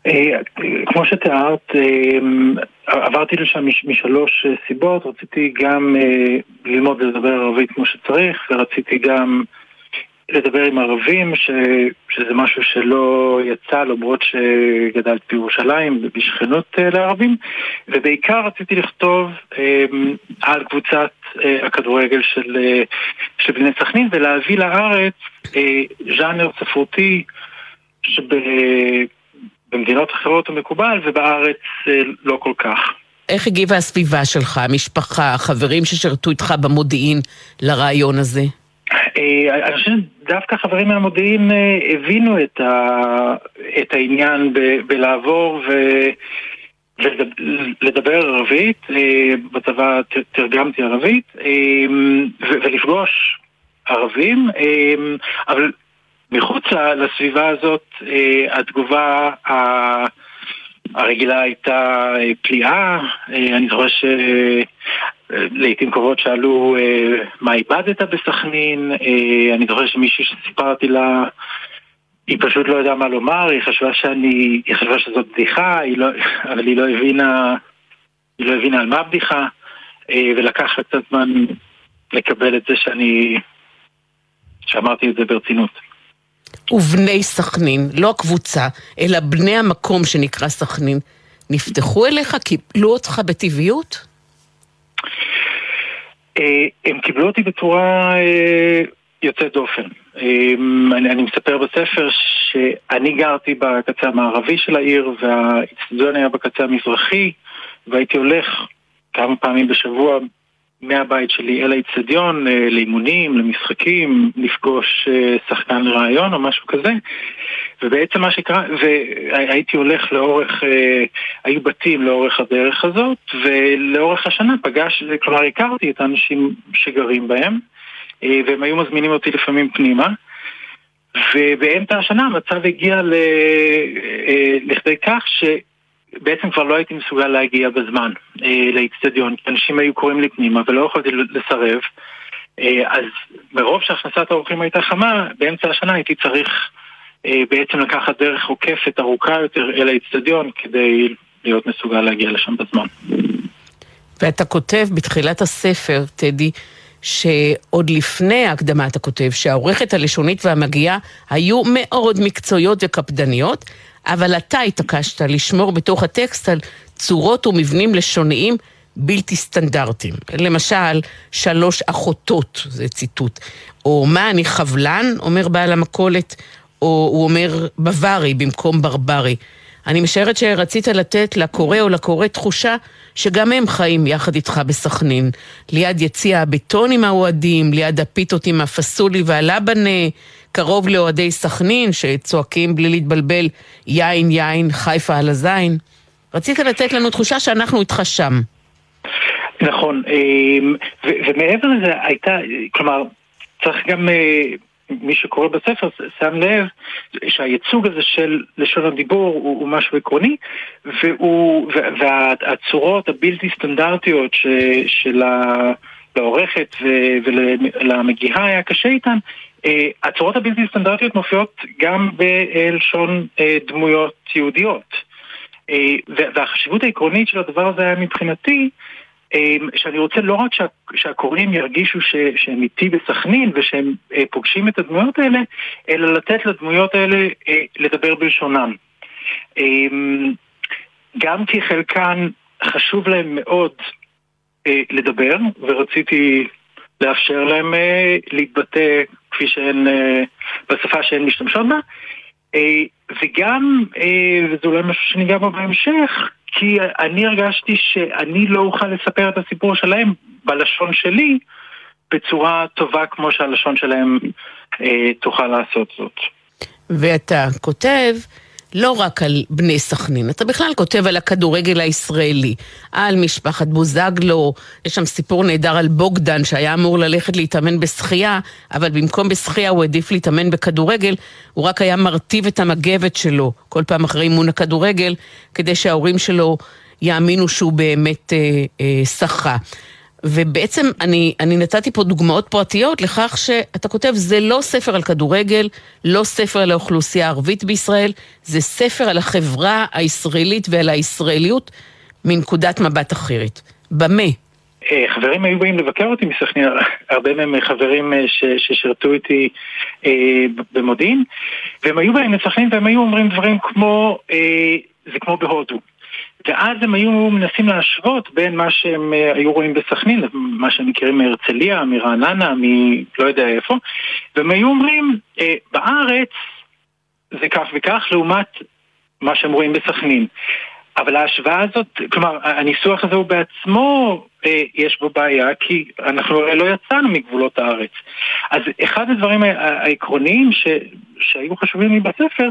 אה, כמו שתיארת, אה, עברתי לשם משלוש סיבות, רציתי גם אה, ללמוד לדבר ערבית כמו שצריך, ורציתי גם לדבר עם ערבים, ש, שזה משהו שלא יצא למרות שגדלתי בירושלים, בשכנות לערבים, ובעיקר רציתי לכתוב על קבוצת הכדורגל של, של בני סכנין ולהביא לארץ ז'אנר ספרותי שב... במדינות אחרות הוא מקובל ובארץ אה, לא כל כך. איך הגיבה הסביבה שלך, המשפחה, החברים ששירתו איתך במודיעין לרעיון הזה? אה, אני חושב שדווקא חברים מהמודיעין אה, הבינו את, ה, את העניין ב, בלעבור ו, ולדבר ערבית, בצבא תרגמתי ערבית, ולפגוש ערבים, אבל מחוץ לסביבה הזאת, אה, התגובה הרגילה הייתה אה, פליאה. אה, אני זוכר שלעיתים קרובות שאלו מה איבדת בסכנין. אני זוכר שמישהי שסיפרתי לה, היא פשוט לא ידעה מה לומר, היא חשבה שאני, היא חשבה שזאת בדיחה, היא לא, אבל היא לא הבינה, היא לא הבינה על מה הבדיחה, ולקח לה קצת זמן לקבל את זה שאני, שאמרתי את זה ברצינות. ובני סכנין, לא הקבוצה, אלא בני המקום שנקרא סכנין, נפתחו אליך? קיבלו אותך בטבעיות? אה, הם קיבלו אותי בצורה אה, יוצאת דופן. אה, אני, אני מספר בספר שאני גרתי בקצה המערבי של העיר והאיצטדיון היה בקצה המזרחי והייתי הולך כמה פעמים בשבוע מהבית שלי אל האיצטדיון, אה, לאימונים, למשחקים, לפגוש אה, שחקן לרעיון או משהו כזה. ובעצם מה שקרה, והייתי הולך לאורך, אה, היו בתים לאורך הדרך הזאת, ולאורך השנה פגש, כלומר הכרתי את האנשים שגרים בהם, והם היו מזמינים אותי לפעמים פנימה. ובאמצע השנה המצב הגיע לכדי כך ש... בעצם כבר לא הייתי מסוגל להגיע בזמן אה, לאיצטדיון, כי אנשים היו קוראים לי פנימה ולא יכולתי לסרב. אה, אז מרוב שהכנסת האורחים הייתה חמה, באמצע השנה הייתי צריך אה, בעצם לקחת דרך עוקפת ארוכה יותר אל האיצטדיון כדי להיות מסוגל להגיע לשם בזמן. ואתה כותב בתחילת הספר, טדי, שעוד לפני ההקדמה אתה כותב שהעורכת הלשונית והמגיעה היו מאוד מקצועיות וקפדניות, אבל אתה התעקשת לשמור בתוך הטקסט על צורות ומבנים לשוניים בלתי סטנדרטיים. למשל, שלוש אחותות, זה ציטוט. או מה, אני חבלן, אומר בעל המכולת, או הוא אומר בווארי במקום ברברי. אני משערת שרצית לתת לקורא או לקורא תחושה שגם הם חיים יחד איתך בסכנין. ליד יציע הבטון עם האוהדים, ליד הפיתות עם הפסולי והלבנה, קרוב לאוהדי סכנין שצועקים בלי להתבלבל יין יין, חיפה על הזין. רצית לתת לנו תחושה שאנחנו איתך שם. נכון, אמ, ומעבר לזה הייתה, כלומר, צריך גם, אה, מי שקורא בספר שם לב שהייצוג הזה של לשון הדיבור הוא, הוא משהו עקרוני, והוא, והצורות הבלתי סטנדרטיות ש, של העורכת ולמגיהה היה קשה איתן, אה, הצורות הבלתי סטנדרטיות מופיעות גם בלשון אה, דמויות יהודיות. אה, והחשיבות העקרונית של הדבר הזה היה מבחינתי, שאני רוצה לא רק שה, שהקוראים ירגישו ש, שהם איתי בסכנין ושהם פוגשים את הדמויות האלה, אלא לתת לדמויות האלה לדבר בלשונם. גם כי חלקן חשוב להם מאוד לדבר, ורציתי לאפשר להם להתבטא כפי שהן, אה, בשפה שהן משתמשות בה. אה, וגם, אה, וזה אולי משהו שניגע בו בהמשך, כי אני הרגשתי שאני לא אוכל לספר את הסיפור שלהם בלשון שלי בצורה טובה כמו שהלשון שלהם תוכל לעשות זאת. ואתה כותב לא רק על בני סכנין, אתה בכלל כותב על הכדורגל הישראלי, על משפחת בוזגלו, יש שם סיפור נהדר על בוגדן שהיה אמור ללכת להתאמן בשחייה, אבל במקום בשחייה הוא העדיף להתאמן בכדורגל, הוא רק היה מרטיב את המגבת שלו כל פעם אחרי אימון הכדורגל, כדי שההורים שלו יאמינו שהוא באמת אה, אה, שחה. ובעצם אני, אני נתתי פה דוגמאות פרטיות לכך שאתה כותב, זה לא ספר על כדורגל, לא ספר על האוכלוסייה הערבית בישראל, זה ספר על החברה הישראלית ועל הישראליות מנקודת מבט אחרת. במה? אה, חברים היו באים לבקר אותי מסכנין, הרבה מהם חברים אה, ששירתו איתי אה, במודיעין, והם היו באים לסכנין והם היו אומרים דברים כמו, זה כמו בהודו. ואז הם היו מנסים להשוות בין מה שהם אה, היו רואים בסכנין, מה שהם מכירים מהרצליה, מרעננה, מלא יודע איפה, והם היו אומרים, אה, בארץ זה כך וכך לעומת מה שהם רואים בסכנין. אבל ההשוואה הזאת, כלומר, הניסוח הזה הוא בעצמו, אה, יש בו בעיה, כי אנחנו הרי לא יצאנו מגבולות הארץ. אז אחד הדברים העקרוניים ש, שהיו חשובים לי בספר,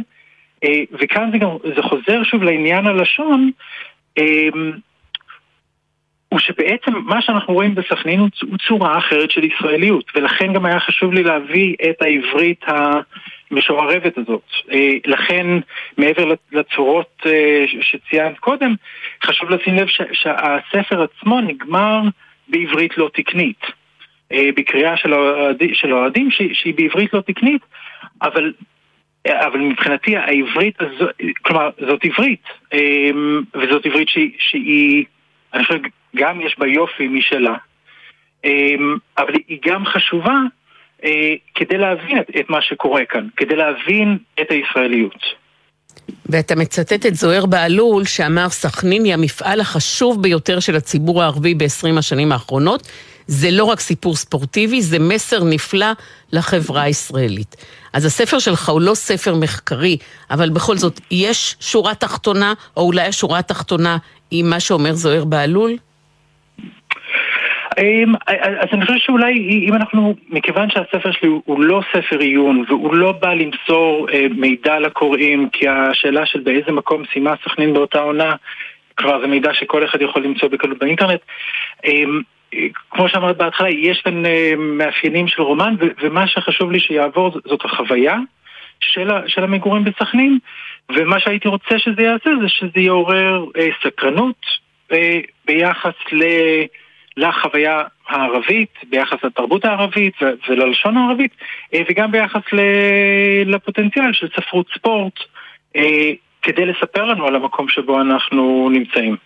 וכאן זה גם, זה חוזר שוב לעניין הלשון, אמ, הוא שבעצם מה שאנחנו רואים בסכנין הוא צורה אחרת של ישראליות, ולכן גם היה חשוב לי להביא את העברית המשוערבת הזאת. לכן, מעבר לצורות שציינת קודם, חשוב לשים לב שהספר עצמו נגמר בעברית לא תקנית. בקריאה של האוהדים שהיא בעברית לא תקנית, אבל אבל מבחינתי העברית הזו, כלומר זאת עברית, אמ, וזאת עברית שהיא, שהיא אני חושב, גם יש בה יופי משלה, אמ, אבל היא גם חשובה אה, כדי להבין את, את מה שקורה כאן, כדי להבין את הישראליות. ואתה מצטט את זוהיר בהלול שאמר סכנין היא המפעל החשוב ביותר של הציבור הערבי ב-20 השנים האחרונות. זה לא רק סיפור ספורטיבי, זה מסר נפלא לחברה הישראלית. אז הספר שלך הוא לא ספר מחקרי, אבל בכל זאת, יש שורה תחתונה, או אולי השורה התחתונה היא מה שאומר זוהיר בהלול? אמ, אז אני חושב שאולי אם אנחנו, מכיוון שהספר שלי הוא לא ספר עיון והוא לא בא למסור אה, מידע לקוראים כי השאלה של באיזה מקום סיימה סכנין באותה עונה כבר זה מידע שכל אחד יכול למצוא בקלות באינטרנט אמ, כמו שאמרת בהתחלה, יש כאן אה, מאפיינים של רומן, ומה שחשוב לי שיעבור זאת החוויה של, של המגורים בסכנין, ומה שהייתי רוצה שזה יעשה זה שזה יעורר אה, סקרנות אה, ביחס ל, לחוויה הערבית, ביחס לתרבות הערבית וללשון הערבית, אה, וגם ביחס ל, לפוטנציאל של ספרות ספורט, אה, כדי לספר לנו על המקום שבו אנחנו נמצאים.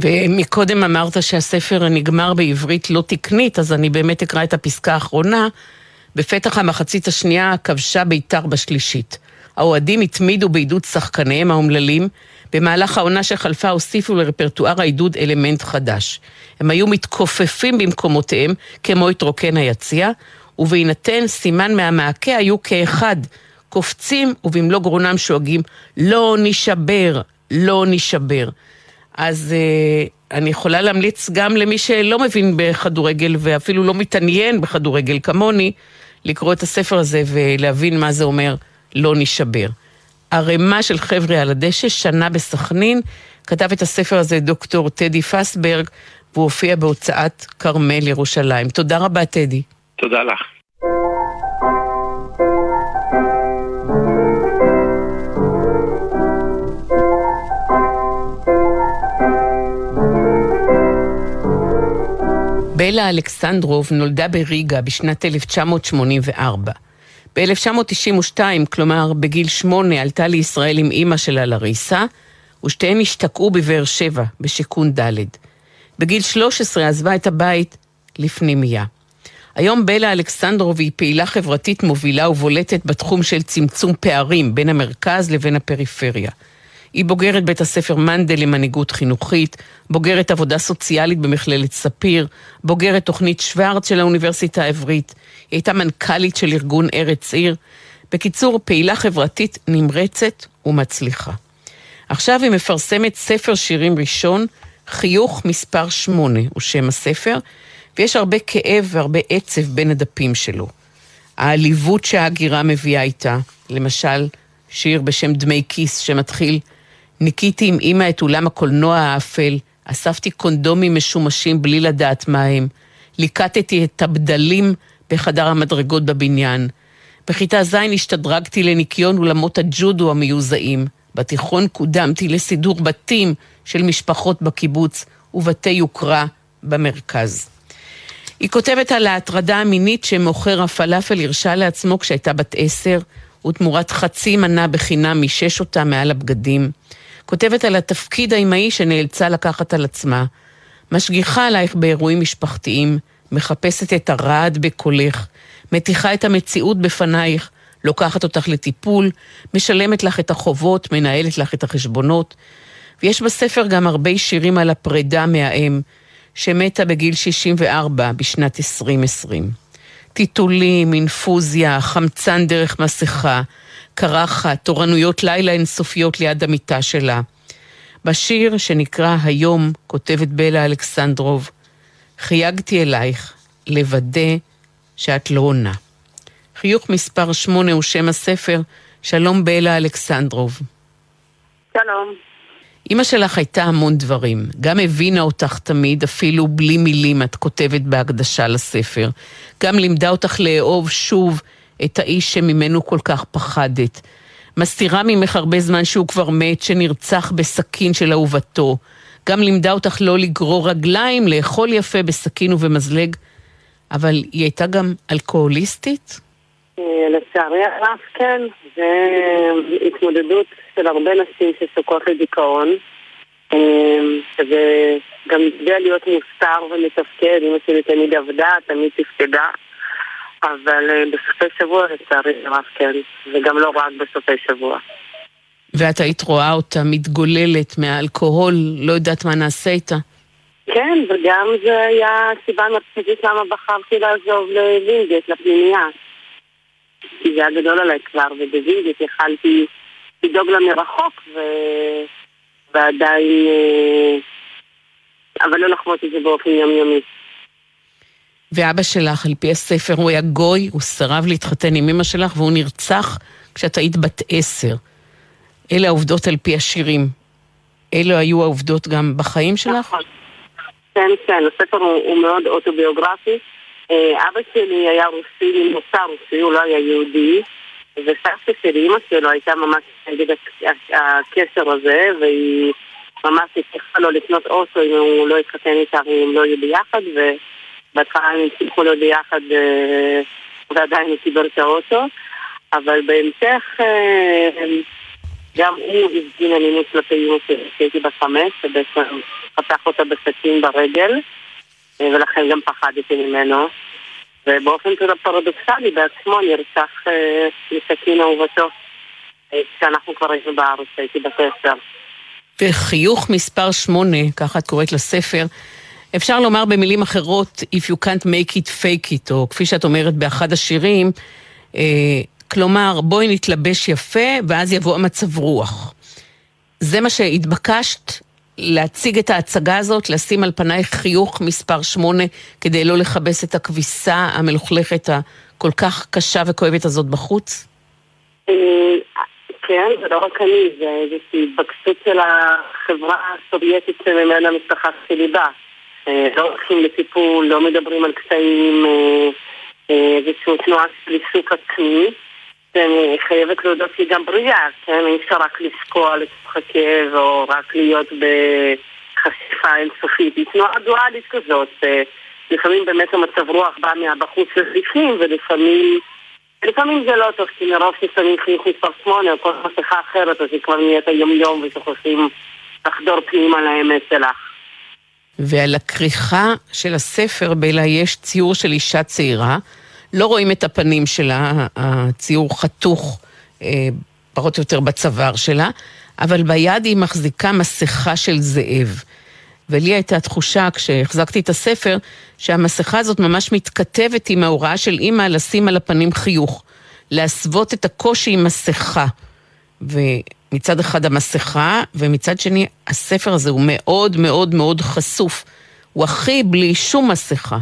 ומקודם אמרת שהספר נגמר בעברית לא תקנית, אז אני באמת אקרא את הפסקה האחרונה. בפתח המחצית השנייה כבשה בית"ר בשלישית. האוהדים התמידו בעידוד שחקניהם האומללים. במהלך העונה שחלפה הוסיפו לרפרטואר העידוד אלמנט חדש. הם היו מתכופפים במקומותיהם, כמו את רוקן היציע, ובהינתן סימן מהמעקה היו כאחד, קופצים ובמלוא גרונם שואגים, לא נשבר, לא נשבר. אז uh, אני יכולה להמליץ גם למי שלא מבין בכדורגל ואפילו לא מתעניין בכדורגל כמוני, לקרוא את הספר הזה ולהבין מה זה אומר לא נשבר. ערימה של חבר'ה על הדשא, שנה בסכנין, כתב את הספר הזה דוקטור טדי פסברג, והוא הופיע בהוצאת כרמל ירושלים. תודה רבה, טדי. תודה לך. בלה אלכסנדרוב נולדה בריגה בשנת 1984. ב-1992, כלומר בגיל שמונה, עלתה לישראל עם אימא שלה לריסה, ושתיהן השתקעו בבאר שבע, בשיכון ד'. בגיל 13 עזבה את הבית לפנימייה. היום בלה אלכסנדרוב היא פעילה חברתית מובילה ובולטת בתחום של צמצום פערים בין המרכז לבין הפריפריה. היא בוגרת בית הספר מנדל למנהיגות חינוכית, בוגרת עבודה סוציאלית במכללת ספיר, בוגרת תוכנית שוורץ של האוניברסיטה העברית. היא הייתה מנכ"לית של ארגון ארץ עיר. בקיצור, פעילה חברתית נמרצת ומצליחה. עכשיו היא מפרסמת ספר שירים ראשון, חיוך מספר שמונה הוא שם הספר, ויש הרבה כאב והרבה עצב בין הדפים שלו. העליבות שההגירה מביאה איתה, למשל, שיר בשם דמי כיס שמתחיל ניקיתי עם אמא את אולם הקולנוע האפל, אספתי קונדומים משומשים בלי לדעת מה הם, ליקטתי את הבדלים בחדר המדרגות בבניין. בכיתה ז' השתדרגתי לניקיון אולמות הג'ודו המיוזעים. בתיכון קודמתי לסידור בתים של משפחות בקיבוץ ובתי יוקרה במרכז. היא כותבת על ההטרדה המינית שמוכר הפלאפל הרשה לעצמו כשהייתה בת עשר, ותמורת חצי מנה בחינם מישש אותה מעל הבגדים. כותבת על התפקיד האימהי שנאלצה לקחת על עצמה. משגיחה עלייך באירועים משפחתיים, מחפשת את הרעד בקולך, מתיחה את המציאות בפנייך, לוקחת אותך לטיפול, משלמת לך את החובות, מנהלת לך את החשבונות. ויש בספר גם הרבה שירים על הפרידה מהאם, שמתה בגיל 64 בשנת 2020. טיטולים, אינפוזיה, חמצן דרך מסכה, קרחת, תורנויות לילה אינסופיות ליד המיטה שלה. בשיר שנקרא היום, כותבת בלה אלכסנדרוב, חייגתי אלייך לוודא שאת לא עונה. חיוך מספר שמונה הוא שם הספר, שלום בלה אלכסנדרוב. שלום. אימא שלך הייתה המון דברים, גם הבינה אותך תמיד, אפילו בלי מילים את כותבת בהקדשה לספר. גם לימדה אותך לאהוב שוב את האיש שממנו כל כך פחדת. מסתירה ממך הרבה זמן שהוא כבר מת, שנרצח בסכין של אהובתו. גם לימדה אותך לא לגרור רגליים, לאכול יפה בסכין ובמזלג, אבל היא הייתה גם אלכוהוליסטית? אה, לצערי הרב כן, זה התמודדות של הרבה נשים שסוכות לדיכאון. אה, וגם הצביע להיות מוסתר ומתפקד, אמא שלי תמיד עבדה, תמיד תפקדה. אבל אה, בסופי שבוע לצערי הרב כן, וגם לא רק בסופי שבוע. ואת היית רואה אותה מתגוללת מהאלכוהול, לא יודעת מה נעשה איתה. כן, וגם זה היה הסיבה המרכזית למה בחרתי לעזוב לווינגייט, לפנימייה. כי זה היה גדול עליי כבר, ובווינגייט יכלתי לדאוג לה מרחוק, ו... ועדיין... אה, אבל לא לחוות את זה באופן יומיומי. ואבא שלך, על פי הספר, הוא היה גוי, הוא סירב להתחתן עם אמא שלך, והוא נרצח כשאת היית בת עשר. אלה העובדות על פי השירים. אלה היו העובדות גם בחיים שלך? נכון. כן, כן, הספר הוא, הוא מאוד אוטוביוגרפי. אה, אבא שלי היה רוסי, ממוצא רוסי, הוא לא היה יהודי, וסבתא שלי, אמא שלו, הייתה ממש נגד הקשר הזה, והיא ממש הצליחה לו לקנות אוטו אם הוא לא יתחתן איתה, אם לא יהיו ביחד, ובהתחלה הם הצליחו להיות ביחד, אה, ועדיין הוא קיבל את האוטו, אבל בהמשך אה, גם הוא הפגין אלימות כלפי אמא שלי, כשהייתי בת חמש, שבעצם פתח אותה בסכין ברגל, אה, ולכן גם פחדתי ממנו. ובאופן פרדוקסלי בעצמו נרצח מסכין אהובתו. כשאנחנו כבר היינו בארץ, הייתי בת עשר. וחיוך מספר שמונה, ככה את קוראת לספר, אפשר לומר במילים אחרות, If you can't make it, fake it, או כפי שאת אומרת באחד השירים, אה, כלומר, בואי נתלבש יפה, ואז יבוא המצב רוח. זה מה שהתבקשת להציג את ההצגה הזאת, לשים על פנייך חיוך מספר שמונה, כדי לא לכבס את הכביסה המלוכלכת הכל כך קשה וכואבת הזאת בחוץ? אה, כן, זה לא רק אני, זה איזושהי התבקשות של החברה הסובייטית שממנה המשפחה שלי באה. אה, לא הולכים לטיפול, לא מדברים על קטעים, אה, איזושהי תנועה של עיסוק עצמי. ואני חייבת להודות שהיא גם בריאה, כן? אי אפשר רק לשקוע לתוך הכאב או רק להיות בחשיפה אינסופית. היא תנועה דואלית כזאת. לפעמים באמת המצב רוח בא מהבחוץ לזיקים ולפעמים... לפעמים זה לא טוב, כי מרוב ששמים חיוך מספר שמונה או כל מסכה אחרת, אז היא כבר נהיית היום-יום ושוכחים לחדור פנימה לאמת שלך. ועל הכריכה של הספר, בלה, יש ציור של אישה צעירה. לא רואים את הפנים שלה, הציור חתוך אה, פחות או יותר בצוואר שלה, אבל ביד היא מחזיקה מסכה של זאב. ולי הייתה תחושה, כשהחזקתי את הספר, שהמסכה הזאת ממש מתכתבת עם ההוראה של אימא לשים על הפנים חיוך. להסוות את הקושי עם מסכה. ומצד אחד המסכה, ומצד שני הספר הזה הוא מאוד מאוד מאוד חשוף. הוא הכי בלי שום מסכה.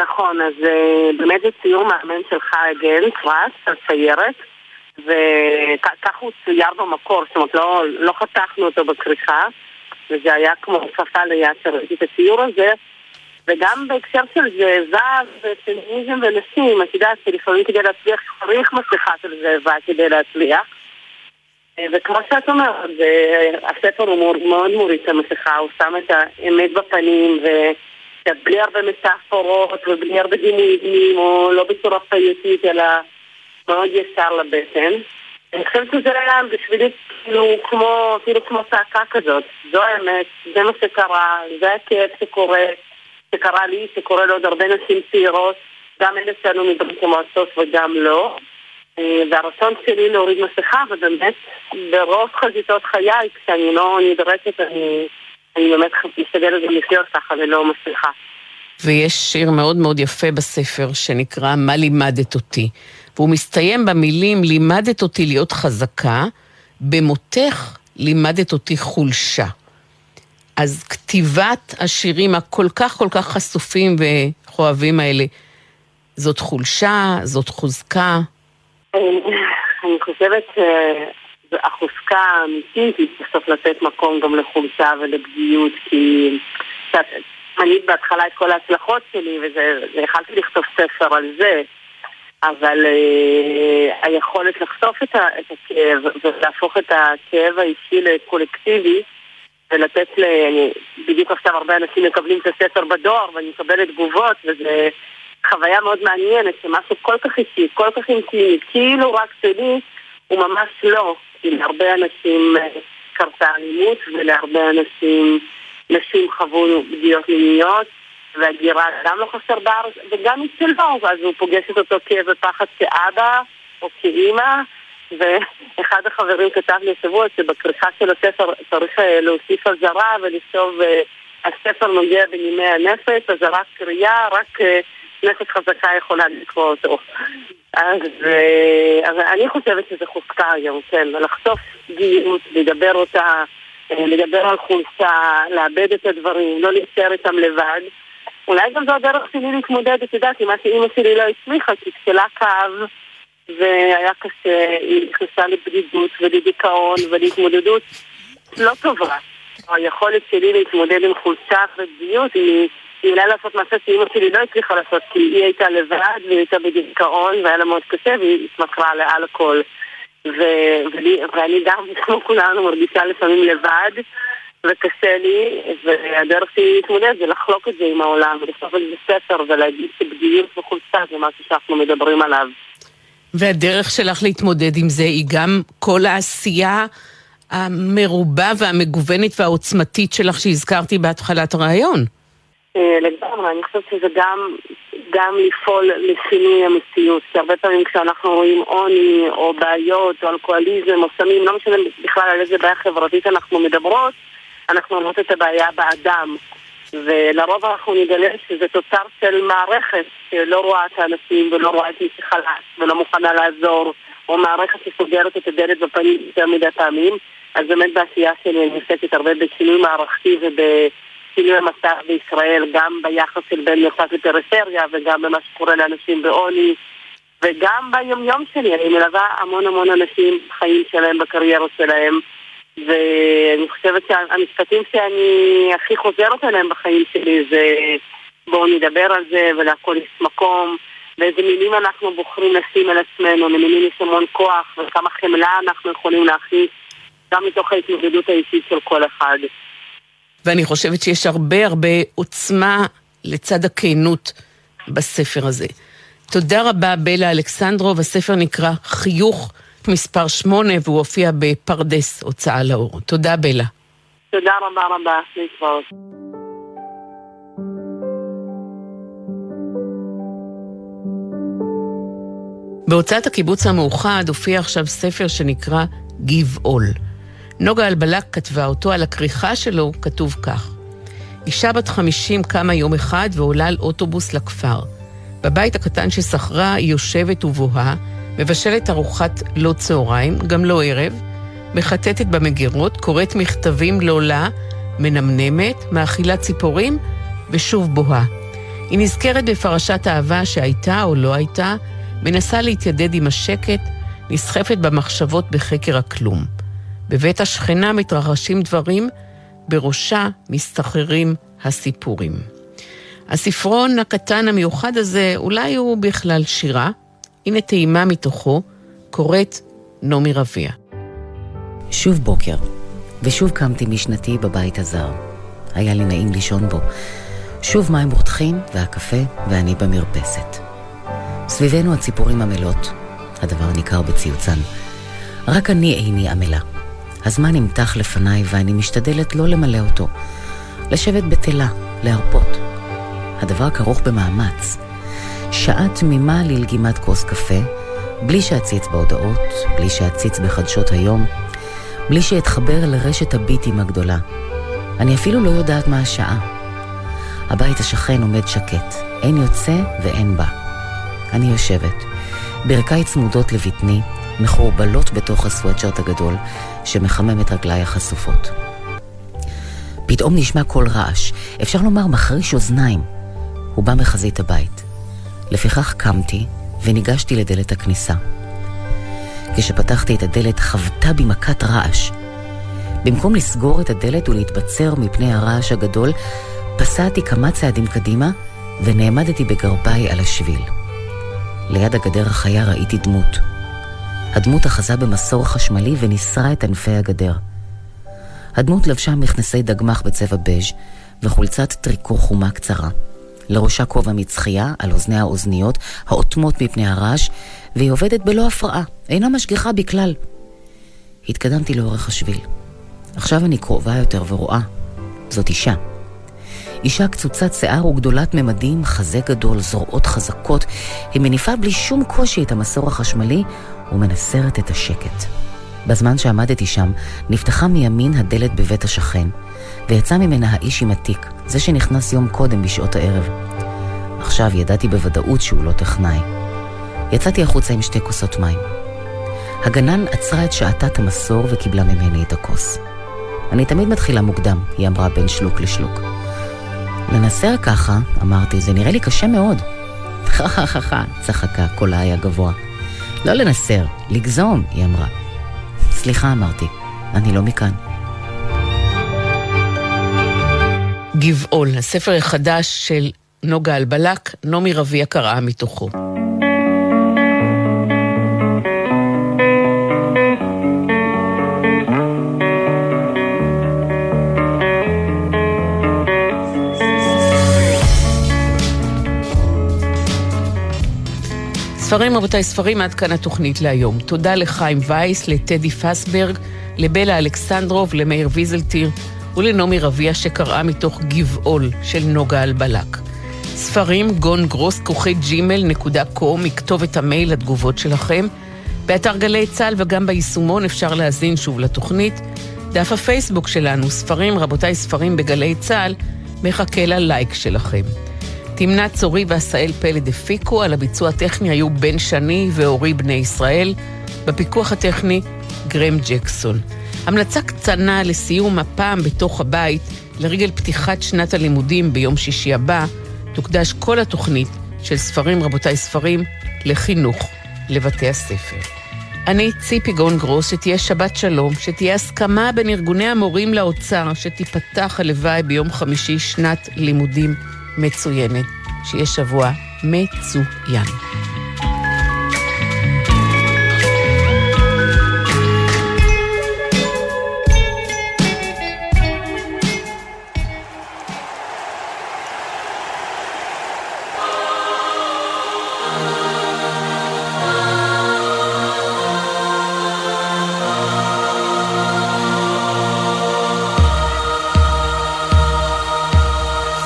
נכון, אז אה, באמת זה ציור מאמן של חי גן, פרס, הציירת, וכך הוא צייר במקור, זאת אומרת לא, לא חתכנו אותו בכריכה. וזה היה כמו כפפה ליד שראיתי את הציור הזה. וגם בהקשר של זאבה ופמיניזם ונשים, את יודעת שלפעמים כדי להצליח צריך מסכה של זאבה כדי להצליח. וכמו שאת אומרת, הספר הוא מאוד מוריד את המסכה, הוא שם את האמת בפנים, ובלי הרבה מטאפורות ובלי הרבה דימויים, או לא בצורה חייתית, אלא מאוד ישר לבטן. אני חושבת שזה היה בשבילי כאילו כמו, כאילו כמו צעקה כזאת. זו האמת, זה מה שקרה, זה הכאב שקורה, שקרה לי, שקורה לעוד הרבה נשים צעירות, גם אלה שעלו מברית המועצות וגם לא. אה, והרצון שלי להוריד מסכה, ובאמת ברוב חזיתות חיי, כשאני לא נדרשת, אני, אני באמת משתדלת גם לחיות ככה ללא מסכה. ויש שיר מאוד מאוד יפה בספר שנקרא "מה לימדת אותי". והוא מסתיים במילים לימדת אותי להיות חזקה, במותך לימדת אותי חולשה. אז כתיבת השירים הכל כך כל כך חשופים וכואבים האלה, זאת חולשה, זאת חוזקה? אני חושבת שהחוזקה האמיתית היא בסוף לתת מקום גם לחולשה ולפגיעות, כי מנית בהתחלה את כל ההצלחות שלי, ויכלתי לכתוב ספר על זה, אבל uh, היכולת לחשוף את, ה, את הכאב ולהפוך את הכאב האישי לקולקטיבי ולתת ל... בדיוק עכשיו הרבה אנשים מקבלים את הספר בדואר ואני מקבלת תגובות וזה חוויה מאוד מעניינת שמשהו כל כך אישי, כל כך אינטימי, כאילו רק שלי, הוא ממש לא. כי להרבה אנשים אה, קרתה אלימות ולהרבה אנשים, נשים חוו פגיעות מיניות והגירה גם לא חסר בארץ וגם אצלו, אז הוא פוגש את אותו כאב ופחד כאבא או כאימא ואחד החברים כתב לי השבוע שבכריכה של הספר צריך אה, להוסיף אזהרה ולכתוב אה, הספר נוגע בנימי הנפש, אזהרת קריאה, רק נפש חזקה יכולה לקרוא אותו. אז, אז אני חושבת שזה חוזקה היום, כן, לחשוף גאות, לדבר אותה, לדבר על חולצה, לאבד את הדברים, לא להישאר איתם לבד. אולי גם זו הדרך שלי להתמודד, את יודעת, עם מה שאימא שלי לא הצליחה, כי כשלה כאב והיה קשה, היא נכנסה לבדידות ולדיכאון ולהתמודדות לא טובה. היכולת שלי להתמודד עם חולצה ופגיעות היא... היא אולי לעשות מעשה שאימא שלי לא הצליחה לעשות, כי היא הייתה לבד והיא הייתה בדיכאון והיה לה מאוד קשה והיא התמכרה לעל הכל. ואני גם, כמו כולנו, מרגישה לפעמים לבד, וקשה לי, והדרך שלי להתמודד זה לחלוק את זה עם העולם, ולכתוב על זה ספר ולהגיד שבדיוק וחולצה זה משהו שאנחנו מדברים עליו. והדרך שלך להתמודד עם זה היא גם כל העשייה המרובה והמגוונת והעוצמתית שלך שהזכרתי בהתחלת הרעיון. אה, לגמרי, אני חושבת שזה גם, גם לפעול לשינוי המציאות, כי הרבה פעמים כשאנחנו רואים עוני או בעיות או אלכוהוליזם או סמים, לא משנה בכלל על איזה בעיה חברתית אנחנו מדברות, אנחנו רואות את הבעיה באדם. ולרוב אנחנו נגלה שזה תוצר של מערכת שלא רואה את האנשים ולא רואה את מי שחלש ולא מוכנה לעזור, או מערכת שסוגרת את הדלת בפנים יותר מדי פעמים. אז באמת בעשייה שלי אני עוסקת הרבה בשינוי מערכתי וב... שינוי המצב בישראל, גם ביחס של בין מרכז לפריפריה וגם במה שקורה לאנשים בעוני וגם ביומיום שלי, אני מלווה המון המון אנשים בחיים שלהם, בקריירות שלהם ואני חושבת שהמשפטים שאני הכי חוזרת עליהם בחיים שלי זה בואו נדבר על זה ולהכל יש מקום ואיזה מילים אנחנו בוחרים לשים על עצמנו, למילים יש המון כוח וכמה חמלה אנחנו יכולים להכניס גם מתוך ההתמודדות האישית של כל אחד. ואני חושבת שיש הרבה הרבה עוצמה לצד הכנות בספר הזה. תודה רבה, בלה אלכסנדרוב. הספר נקרא חיוך מספר 8, והוא הופיע בפרדס, הוצאה לאור. תודה, בלה. תודה רבה רבה, להתראות. בהוצאת הקיבוץ המאוחד הופיע עכשיו ספר שנקרא גבעול. נוגה אלבלק כתבה אותו, על הכריכה שלו כתוב כך: אישה בת חמישים קמה יום אחד ועולה על אוטובוס לכפר. בבית הקטן ששכרה היא יושבת ובוהה, מבשלת ארוחת לא צהריים, גם לא ערב, מחטטת במגירות, קוראת מכתבים לא לה, מנמנמת, מאכילה ציפורים, ושוב בוהה. היא נזכרת בפרשת אהבה שהייתה או לא הייתה, מנסה להתיידד עם השקט, נסחפת במחשבות בחקר הכלום. בבית השכנה מתרחשים דברים, בראשה מסתחררים הסיפורים. הספרון הקטן המיוחד הזה, אולי הוא בכלל שירה? הנה טעימה מתוכו, קוראת נעמי רביע. שוב בוקר, ושוב קמתי משנתי בבית הזר. היה לי נעים לישון בו. שוב מים רותחים והקפה, ואני במרפסת. סביבנו הציפורים עמלות, הדבר ניכר בציוצן. רק אני איני עמלה. הזמן נמתח לפניי ואני משתדלת לא למלא אותו. לשבת בתלה, להרפות. הדבר כרוך במאמץ. שעה תמימה ללגימת כוס קפה, בלי שאציץ בהודעות, בלי שאציץ בחדשות היום, בלי שאתחבר לרשת הביטים הגדולה. אני אפילו לא יודעת מה השעה. הבית השכן עומד שקט, אין יוצא ואין בא. אני יושבת, ברכיי צמודות לבטני, מחורבלות בתוך הסוואצ'רט הגדול, שמחמם את רגליי החשופות. פתאום נשמע קול רעש, אפשר לומר מחריש אוזניים. הוא בא מחזית הבית. לפיכך קמתי וניגשתי לדלת הכניסה. כשפתחתי את הדלת חוותה בי מכת רעש. במקום לסגור את הדלת ולהתבצר מפני הרעש הגדול, פסעתי כמה צעדים קדימה ונעמדתי בגרביי על השביל. ליד הגדר החיה ראיתי דמות. הדמות אחזה במסור חשמלי וניסרה את ענפי הגדר. הדמות לבשה מכנסי דגמח בצבע בז' וחולצת טריקו חומה קצרה. לראשה כובע מצחייה, על אוזניה האוזניות, האוטמות מפני הרעש, והיא עובדת בלא הפרעה, אינה משגיחה בכלל. התקדמתי לאורך השביל. עכשיו אני קרובה יותר ורואה. זאת אישה. אישה קצוצת שיער וגדולת ממדים, חזה גדול, זרועות חזקות. היא מניפה בלי שום קושי את המסור החשמלי ומנסרת את השקט. בזמן שעמדתי שם, נפתחה מימין הדלת בבית השכן, ויצא ממנה האיש עם התיק, זה שנכנס יום קודם בשעות הערב. עכשיו ידעתי בוודאות שהוא לא טכנאי. יצאתי החוצה עם שתי כוסות מים. הגנן עצרה את שעתת המסור וקיבלה ממני את הכוס. אני תמיד מתחילה מוקדם, היא אמרה בין שלוק לשלוק. לנסר ככה, אמרתי, זה נראה לי קשה מאוד. חה חה חה צחקה, קולה היה גבוה. לא לנסר, לגזום, היא אמרה. סליחה, אמרתי, אני לא מכאן. גבעול, הספר החדש של נוגה אלבלק, נעמי רביע קראה מתוכו. ספרים, רבותיי, ספרים, עד כאן התוכנית להיום. תודה לחיים וייס, לטדי פסברג, לבלה אלכסנדרוב, למאיר ויזלטיר ולנעמי רביע שקראה מתוך גבעול של נוגה אלבלק. ספרים, גון גרוס, כוכי ג'ימל נקודה קום, מכתובת המייל לתגובות שלכם. באתר גלי צה"ל וגם ביישומון אפשר להאזין שוב לתוכנית. דף הפייסבוק שלנו, ספרים, רבותיי, ספרים בגלי צה"ל, מחכה ללייק שלכם. תמנת צורי ועשאל פלד הפיקו, על הביצוע הטכני היו בן שני ואורי בני ישראל, בפיקוח הטכני גרם ג'קסון. המלצה קטנה לסיום הפעם בתוך הבית, לרגל פתיחת שנת הלימודים ביום שישי הבא, תוקדש כל התוכנית של ספרים, רבותיי ספרים, לחינוך לבתי הספר. אני ציפי גון גרוס, שתהיה שבת שלום, שתהיה הסכמה בין ארגוני המורים לאוצר, שתיפתח הלוואי ביום חמישי שנת לימודים מצוינת. שיהיה שבוע מצוין.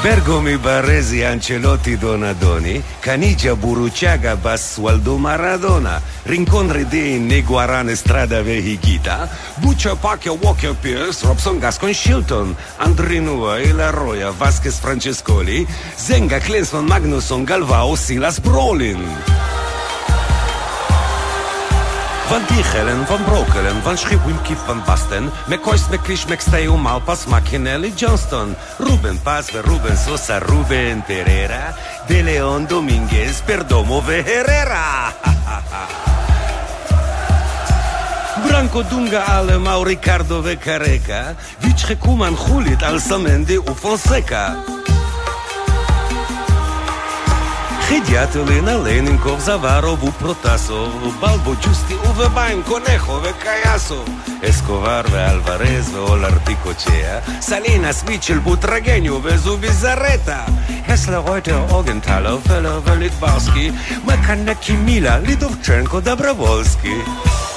Bergomi Barresi Ancelotti Donadoni, Canigia Buruciaga Bassualdo Maradona, Rincontre di Neguarane Strada Vehigita, Buccia Pacchia Walker Pierce, Robson Gascon Shilton, Andrinua Ilaroya Vasquez Francescoli, Zenga Klinsman Magnusson Galvao Silas Brolin. Van Dichelen, Van Brokelen, Van Schipwim Kif Van Basten, McCoy's McClish McStay, Malpas Macchinelli Johnston, Ruben Paz, Ruben Sosa, Ruben Pereira, De Leon Dominguez, Perdomo Herrera. Branco Dunga Alemão, Ricardo Vecareca, Kuman Julit, Alsamendi u Fonseca. Хидятелина, Ленинков, Заваров, Протасов, Балбо, Джусти, Уве Байн, Конехо, Векаясов, Escobar, Alvarez, Olarti Cochea, Salinas, Mitchell, Butragenio, Vesuvi Zareta, Hessler, Reuter, Augenthaler, Feller, Welitbarski, Makanda Kimila, Lidovchenko, Dabrowolski.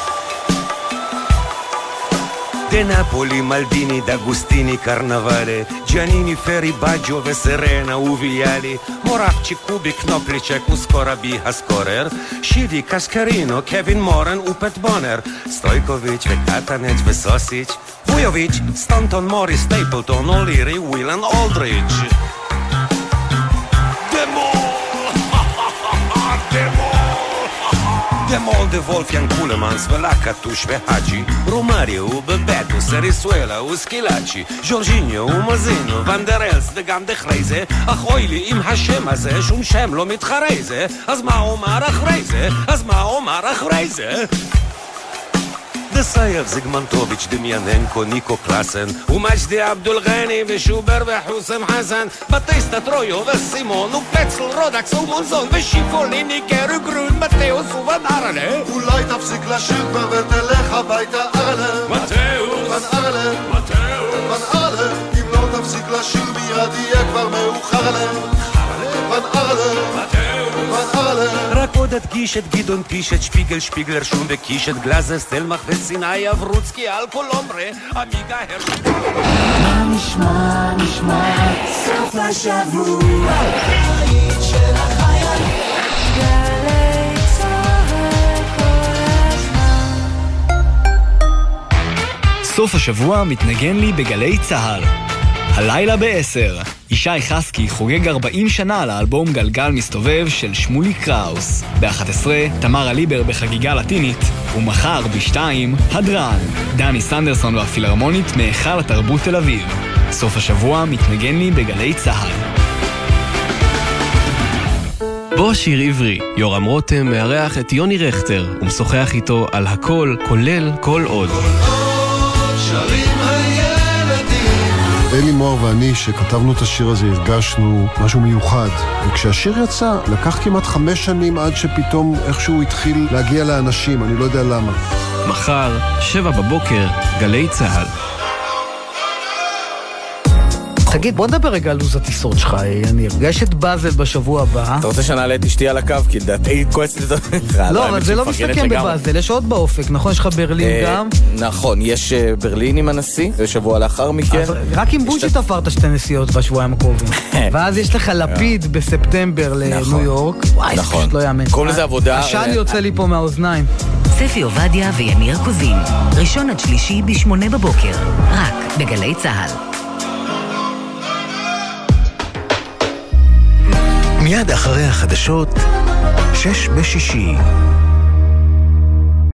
De Napoli, Maldini, D'Agustini, Carnavale Giannini, Ferri, Baggio, Serena, Uviali Moravci, Kubik, Knoplicek, Uskorabi, Haskorer Shidi, Kaskarino, Kevin Moran, Upet Bonner Stojkovic, Vekatanec, Vesosic Vujovic, Stanton, Morris, Stapleton, O'Leary, Willan, Aldridge de Wolfgang Kulemans, Velakatush, Vehaci, Romario, Bebeto, Serisuela, Uskilaci, Jorginho, Umazino, Vanderels, וגם דחרי זה, אך אוי לי עם השם הזה, שום שם לא מתחרה זה, אז מה אומר אחרי זה? אז מה? דסייב, זיגמנטוביץ', דמיאננקו, ניקו קלאסן, ומג'די עבדול גני, ושובר וחוסם חסן, בטיסטה טרויו וסימון ופצלו Axel, Rod, Axel Monzon ושיפוליני, גרו גרון, מתאוס ובן ארלה. אולי תפסיק לשיר כבר ותלך הביתה ארלה. מתאוס. בן ארלה. מתאוס. בן ארלה. אם לא תפסיק לשיר מיד יהיה כבר מאוחר לה בן ארלה. בן ארלה עוד אדגיש את גדעון קיש, את שפיגל, שפיגלר שום וקיש, את גלאזר, סטלמך וסיני, אברוצקי, אלכוהול אומרה, עמיגה הרש... מה נשמע, נשמע, סוף השבוע, הבית של החיילים. גלי צהר כל הזמן. סוף השבוע מתנגן לי בגלי צה"ל. הלילה ב-10, ישי חסקי חוגג 40 שנה לאלבום גלגל מסתובב של שמולי קראוס. ב-11, תמרה ליבר בחגיגה לטינית, ומחר ב-2, הדרן, דני סנדרסון והפילהרמונית מהיכל התרבות תל אביב. סוף השבוע מתנגן לי בגלי צה"ל. בוא שיר עברי, יורם רותם מארח את יוני רכטר ומשוחח איתו על הכל, כולל כל עוד. שרים אלי מוהר ואני, שכתבנו את השיר הזה, הרגשנו משהו מיוחד. וכשהשיר יצא, לקח כמעט חמש שנים עד שפתאום איכשהו התחיל להגיע לאנשים, אני לא יודע למה. מחר, שבע בבוקר, גלי צה"ל. תגיד, בוא נדבר רגע על לו"ז הטיסות שלך, יניר. יש את באזל בשבוע הבא. אתה רוצה שנעלה את אשתי על הקו? כי לדעתי היא כועסת את זה. לא, אבל זה לא מסתכם בבאזל, יש עוד באופק, נכון? יש לך ברלין אה, גם? נכון, יש אה, ברלין עם הנשיא, ושבוע לאחר מכן. רק עם בוז'י תפרת שתי נסיעות בשבועיים הקרובים. ואז יש לך לפיד בספטמבר לניו יורק. וואי, זה נכון. פשוט לא יאמן. קוראים לזה עבודה... עשן אה, יוצא לי פה מהאוזניים. ספי עובדיה ויניר קוזין, ראשון עד שלישי בשמונה בבוקר, רק בגלי צה"ל. מיד אחרי החדשות, שש בשישי.